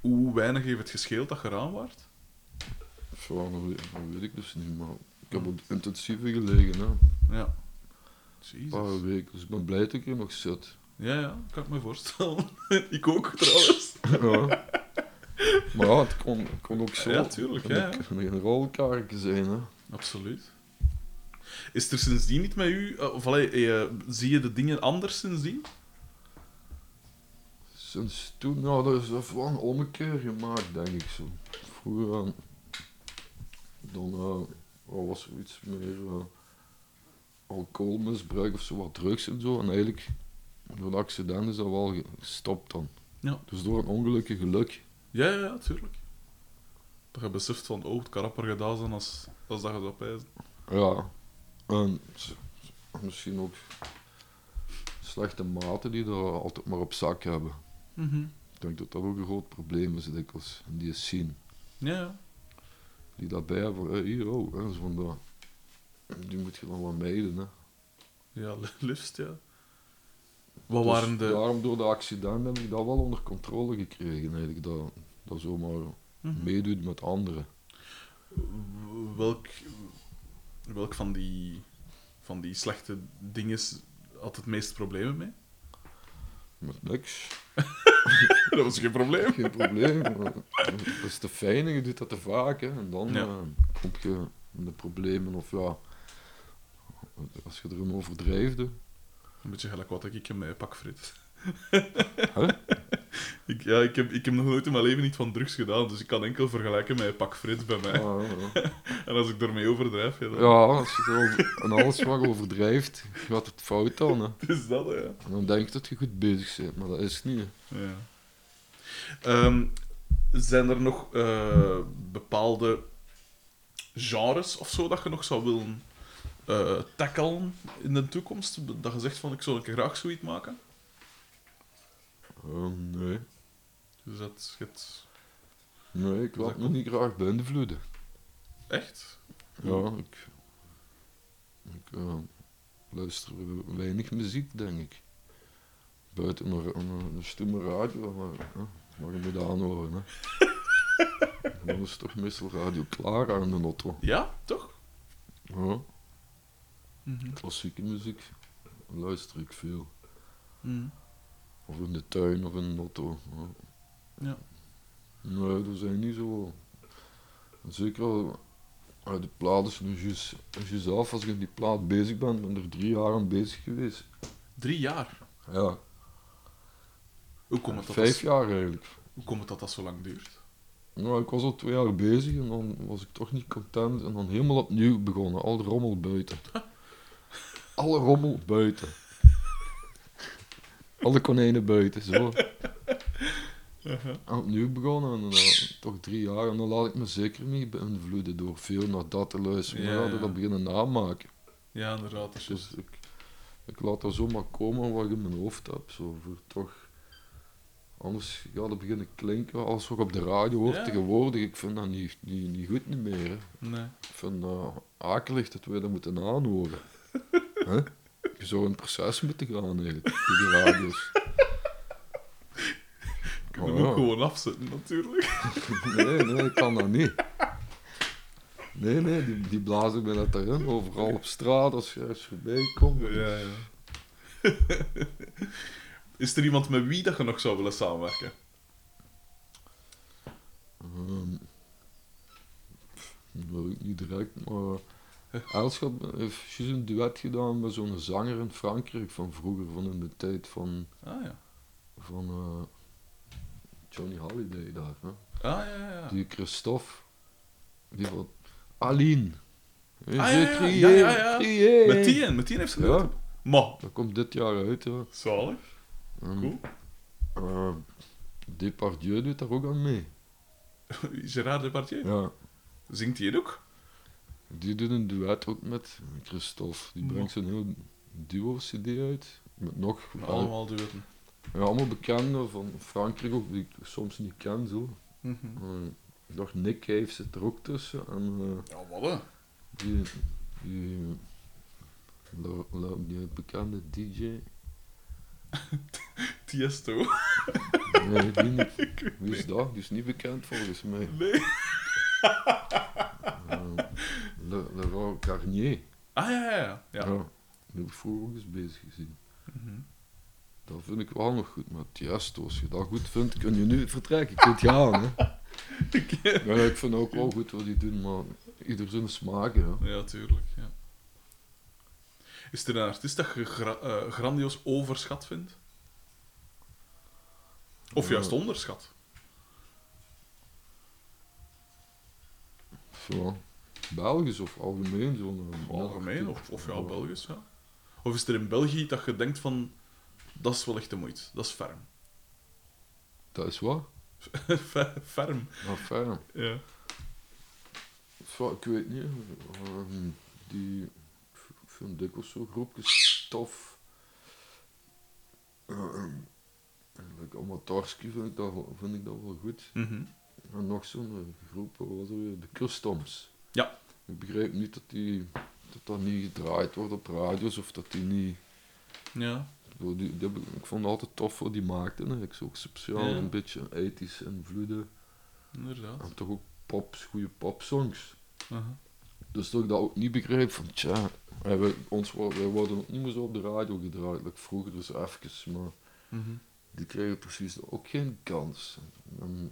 hoe weinig heeft het gescheeld dat je eraan waart? Zo, dat weet, ik dus niet, maar ik heb op intensieve gelegen, hè. Ja. Een Jezus. paar weken. Dus ik ben blij dat ik hier nog zit. Ja, ja, kan ik me voorstellen. ik ook, trouwens. Ja. Maar ja, het kon, het kon ook zo Ja, tuurlijk, een, ja. een rolkaartje zijn. Hè. Absoluut. Is er sindsdien niet met u, eh, of allee, eh, zie je de dingen anders sindsdien? Sinds toen, nou, dat is wel een ommekeer gemaakt, denk ik zo. Vroeger, eh, dan was er iets meer alcoholmisbruik of zo, wat drugs en zo. En eigenlijk, door het accident is dat wel gestopt dan. Ja. Dus door een ongelukkig geluk. Ja, ja, ja, tuurlijk. Dat je beseft van, oh, het kan rapper gedaan zijn als, als dat je zou pijzen. Ja. En misschien ook slechte maten die er altijd maar op zak hebben. Ik denk dat dat ook een groot probleem is, dikwijls, in die scene. Ja, ja. Die daarbij hebben, hey, hier, oh, hè, zo van dat. Die moet je dan wel mijden, hè. Ja, liefst, ja. Wat waren Dus de... Daarom door de accident heb ik dat wel onder controle gekregen, eigenlijk. Dat, dat zomaar Mhm. meedoet met anderen. Welk, welk van, die, van die slechte dingen had het meeste problemen mee? Met niks. dat was geen probleem. Geen probleem. dat is te fijn en je doet dat te vaak, hè. En dan Ja. eh, kom je in de problemen, of ja... Als je erin overdrijft, hè. Een beetje gelijk wat ik in mijn pak frit. Huh? ik, ja, ik heb, ik heb nog nooit in mijn leven niet van drugs gedaan, dus ik kan enkel vergelijken met een pak frit bij mij. Ah, ja, ja. En als ik daarmee overdrijf, ja, dan... Ja, als je het over, en alles wat overdrijft, gaat het fout dan. Hè. Het is dat, ja. En dan denk je dat je goed bezig bent, maar dat is het niet. ja. Ehm, zijn er nog eh, bepaalde genres of zo dat je nog zou willen eh tackelen in de toekomst? Dat je zegt van, ik zou een keer graag zoiets maken? Ehm, nee. Dus dat je het... nee, ik dat laat me niet graag beïnvloeden. Echt? Ja, ik, ik eh, luister weinig muziek, denk ik. Buiten een, een, een stomme radio, maar ja, mag je moet aanhoren. Hè. Dan is toch meestal radio klaar aan de auto. Ja, toch? Ja, Mhm. klassieke muziek luister ik veel. Mhm. Of in de tuin of in de auto. Ja. Nee, dat zijn niet zo. Zeker al. ah, die plaat is nu juist juist af. Als ik in die plaat bezig ben, ben ik er drie jaar aan bezig geweest. Drie jaar. Ja, Hoe komt het dat, vijf jaar eigenlijk. hoe komt het dat dat zo lang duurt? Nou, ik was al twee jaar bezig en dan was ik toch niet content. En dan helemaal opnieuw begonnen. Al de rommel buiten. Alle rommel buiten. Alle konijnen buiten, zo. En opnieuw begonnen en dan toch drie jaar. En dan laat ik me zeker niet beïnvloeden door veel naar dat te luisteren. Maar Ja, ja, dat ja. beginnen namaken. Ja, inderdaad. Dus ik, ik laat dat zomaar komen wat ik in mijn hoofd heb. Zo, voor toch... Anders gaat het beginnen klinken als wat ik op de radio hoort Ja. tegenwoordig. Ik vind dat niet, niet, niet goed niet meer. Hè. Nee. Ik vind dat akelig dat we dat moeten aanhoren. Hè? Je zou een proces moeten gaan eigenlijk, die die radio's. Je kunt Oh, hem ja. ook gewoon afzetten, natuurlijk. Nee, nee, ik kan dat niet. Nee, nee, die, die blazen me net erin, overal op straat als je ergens voorbij komt. Ja, ja. Is er iemand met wie dat je nog zou willen samenwerken? Ehm, dat wil ik niet direct, maar Elschap heeft juist een duet gedaan met zo'n zanger in Frankrijk van vroeger, van in de tijd van, Ah ja. van eh, Johnny Holiday daar. Hè? Ah ja, ja. ja. Die Christophe, die van Aline. Ah, ja, ja, ja, ja, ja. Crier. Met Tien, met Tien heeft ze Ja, gedaan. Maar, dat komt dit jaar uit. Ja. zalig. Cool. eh, Depardieu doet daar ook aan mee. Gérard Depardieu. Ja. Zingt hij het ook? Die doet een duet ook met Christophe. Die brengt zo'n heel duo-cd uit. Met nog Allemaal duetten. ja, allemaal bekenden van Frankrijk ook, die ik soms niet ken. Zo. Mhm. Eh, ik dacht, Nick Cave zit er ook tussen. En eh, Ja, wat hè? die, die, die bekende DJ. Tiesto. Nee, die niet. Wie is dat? Die is niet bekend volgens mij. Nee. Le, Laurent Garnier. Ah ja, ja, ja. ja. Ja. Die heb ik vroeger ook eens bezig gezien. Mhm. Dat vind ik wel nog goed, maar Tiesto, als je dat goed vindt, kun je nu vertrekken. Je kunt gaan, hè. Ja, ik vind ook wel goed wat die doen, maar ieder zijn smaak, hè. Ja, tuurlijk. Ja. Is er een artiest dat je gra- eh, grandioos overschat vindt? Of juist onderschat? Zo. Belgisch of algemeen zo'n... eh, Algemeen, of, of ja, Ja. Belgisch, ja. Of is er in België dat je denkt van... Dat is wel echt de moeite. Dat is ferm. Dat is wat? Fe- ferm, Nou, fijn. ja. Ja, ik weet niet. ehm, die, ik vind dikwijls zo groepjes tof. Ehm, like Amatarski vind ik, dat, wel- vind ik dat wel goed. Mhm. En nog zo'n eh, groep, was weer? De Customs. Ja. Ik begrijp niet dat die dat, dat niet gedraaid wordt op radio's of dat die niet... Ja. Die, die, ik vond het altijd tof wat die maakten. Hè. Ik zo ook speciaal Ja. een beetje 80s invloeden. Inderdaad. En toch ook pops, goede popsongs. Aha. Dus dat ik dat ook niet begrijp van, tja, wij, wij- ons, wij worden ook niet meer zo op de radio gedraaid, like vroeger dus even, maar Mhm. die krijgen precies ook geen kans. En,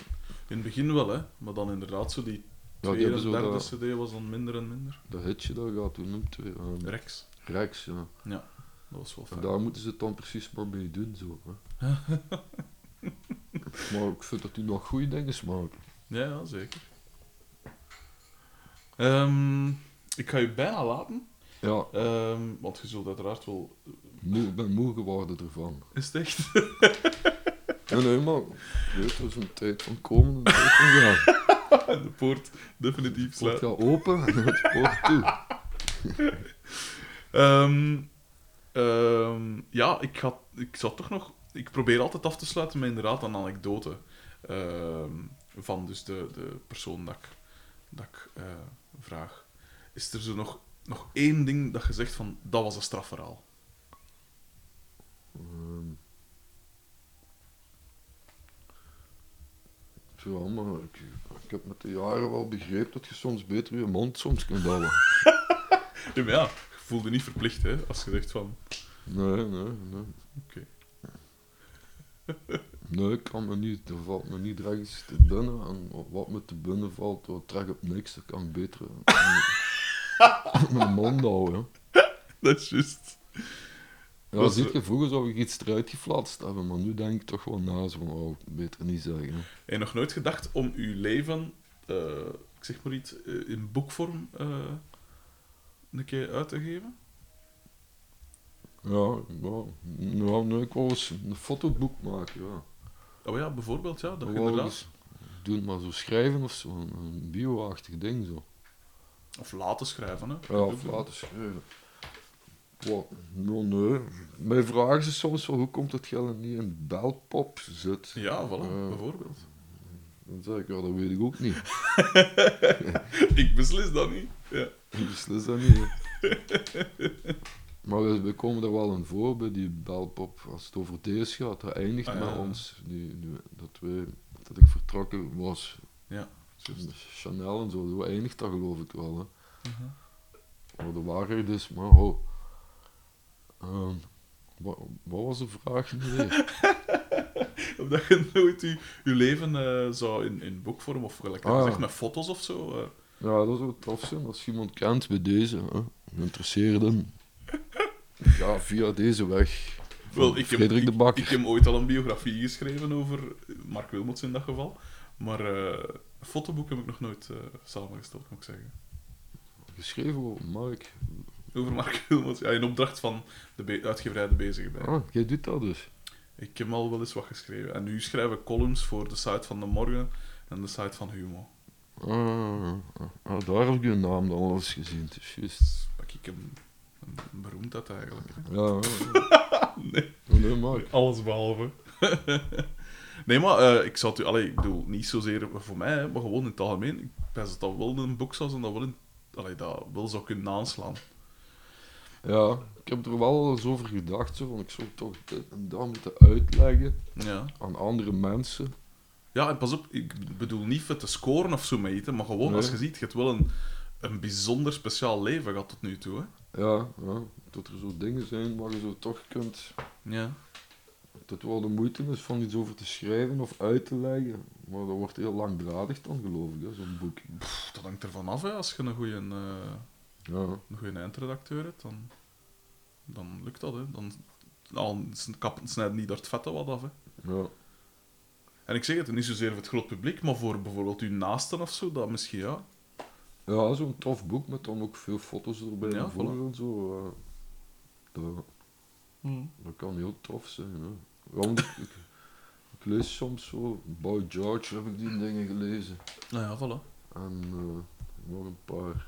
In het begin wel, hè. Maar dan inderdaad, zo die ja, die hebben en zo derde dat, cd was dan minder en minder. dat hitje dat gaat, hoe noemt het? Ehm, Rex. Rex, ja. Dat was wel En fijn. daar moeten ze het dan precies maar mee doen, zo. Hè. maar ik vind dat die nog goede dingen maken. Ja, ja, zeker. Ehm, ik ga je bijna laten, Ja, ehm, want je zult uiteraard wel... moe, ik ben moe geworden ervan. Is het echt? Nee, nee, maar ik weet, er is een tijd van komen en een tijd van gaan. de poort definitief Het sluiten. gaat open en de poort toe. Ehm, ehm, ja, ik, ga, ik zal toch nog... Ik probeer altijd af te sluiten met inderdaad een anekdote. ehm, van dus de, de persoon dat ik, dat ik eh, vraag. Is er zo nog, nog één ding dat je zegt van... Dat was een strafverhaal. Ja, maar ik, ik heb met de jaren wel begrepen dat je soms beter je mond soms kunt houden. Ja, maar ja, je voelt je niet verplicht, hè. Als je zegt van... Nee, nee, nee. Oké. Nee, ik kan me niet, er valt me niet rechts te binnen. En wat me te binnen valt, dat trek op niks. Dat kan ik beter mijn mond houden. Dat is juist. Ja, ziet je, vroeger zou ik iets eruit geflatst hebben, maar nu denk ik toch wel na, zo van, oh, beter niet zeggen. hè. Heb je nog nooit gedacht om uw leven, eh, ik zeg maar iets, eh, in boekvorm eh, een keer uit te geven? Ja, ja, ja nee, ik wou eens een fotoboek maken, ja. Oh ja, bijvoorbeeld, ja, dat inderdaad... eens doen, maar zo schrijven of zo, een, een bio-achtig ding zo. Of laten schrijven, hè. Ja, of laten schrijven. Wat? Nou, nee. Mij vragen ze soms wel, hoe komt het geld niet in belpop zit? Ja, voilà, Ja. bijvoorbeeld. Dan zeg ik, ja, dat weet ik ook niet. ik beslis dat niet. Ja. Ik beslis dat niet. maar we, we komen er wel in voor bij die belpop. Als het over deze gaat, dat eindigt Ah, ja, met ja. ons. Die, die- dat, wij, dat ik vertrokken was. Juist. Chanel en zo, zo eindigt dat geloof ik wel. Hè. Mhm. Wat de waarheid is, maar oh. Ehm, wat, wat was de vraag nu weer? Of dat je nooit je, je leven eh, zou in, in boekvorm, of gelijk Ah. gezegd met foto's of zo... eh, Ja, dat zou tof zijn als je iemand kent bij deze. Hè. Geïnteresseerden. Ja, via deze weg. Wel, ik heb, de ik, Bakker. ik heb ooit al een biografie geschreven over Mark Wilmots in dat geval. Maar eh, een fotoboek heb ik nog nooit samengesteld, moet ik zeggen. Geschreven over Mark. Over Mark Wilmots. Ja, in opdracht van de uitgeverij De Bezige Bij. Ah, jij doet dat dus. Ik heb al wel eens wat geschreven. En nu schrijf ik columns voor de site van De Morgen en de site van Humo. Ah, daar heb ik je naam dan al eens gezien. Is juist. Dus pak ik een, een beroemdheid eigenlijk. hè. Ja, ja, Nee. ja. nee, Mark. Alles behalve. nee, maar eh, ik zou het... u- Allee, ik bedoel, niet zozeer voor mij, hè, maar gewoon in het algemeen. Ik pens dat dat wel een boek zou zijn dat wel, in, allee, dat wel zou kunnen aanslaan. Ja, ik heb er wel eens over gedacht. Zo, van, ik zou toch dit en dat moeten uitleggen Ja. aan andere mensen. Ja, en pas op, ik bedoel niet voor te scoren of zo mee eten, maar gewoon Nee. als je ziet, je hebt wel een, een bijzonder speciaal leven gehad tot nu toe. Hè? Ja, ja, dat er zo dingen zijn waar je zo toch kunt... Ja. Dat het wel de moeite is van iets over te schrijven of uit te leggen. Maar dat wordt heel langdradig dan, geloof ik, hè, zo'n boek. Pff, dat hangt ervan af, hè. als je een goede, eh, Ja, een goede eindredacteur hebt, dan, dan lukt dat. Hè. Dan al kappen snijden niet door het vette wat af. Hè. ja. En ik zeg het, niet zozeer voor het groot publiek, maar voor bijvoorbeeld uw naasten of zo, dat misschien ja. ja zo'n tof boek met dan ook veel foto's erbij Ja, en voor voilà. en zo. eh, dat, dat kan heel tof zijn. Hè. Ja, want ik, ik, ik lees soms zo, Boy George heb ik die dingen gelezen. Nou ja, voilà. En eh, nog een paar.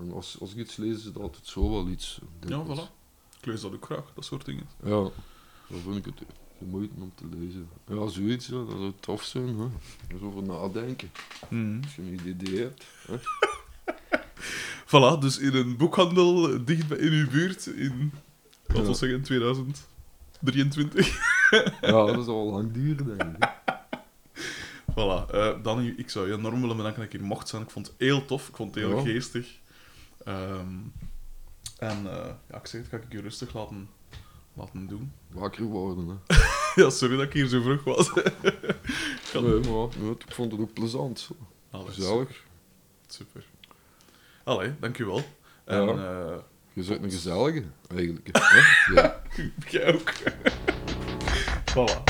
En als, als ik iets lees, is het altijd zo wel iets. Ja, voilà. Ik lees dat ook graag, dat soort dingen. Ja, dan vind ik het de moeite om te lezen. Ja, zoiets, ja, dat zou tof zijn. Hè. Over nadenken. Mhm. Als je een idee hebt. Hè. Voilà, dus in een boekhandel dicht bij in uw buurt in, laten we zeggen, 2023. Ja, dat zal wel lang duren, denk ik. Voilà. eh Danny, ik zou je enorm willen bedanken dat ik hier mocht zijn. Ik vond het heel tof, ik vond het heel Ja. geestig. Ehm, en ja, ik zeg het, ga ik je rustig laten, laten doen. Wakker worden, hè. ja, sorry dat ik hier zo vroeg was. Kan- Nee, maar ik vond het ook plezant. Gezellig. Super. Allee, dankjewel. En Ja. eh, Je bent een gezellige, eigenlijk. Hè? Ja. jij ook. voilà.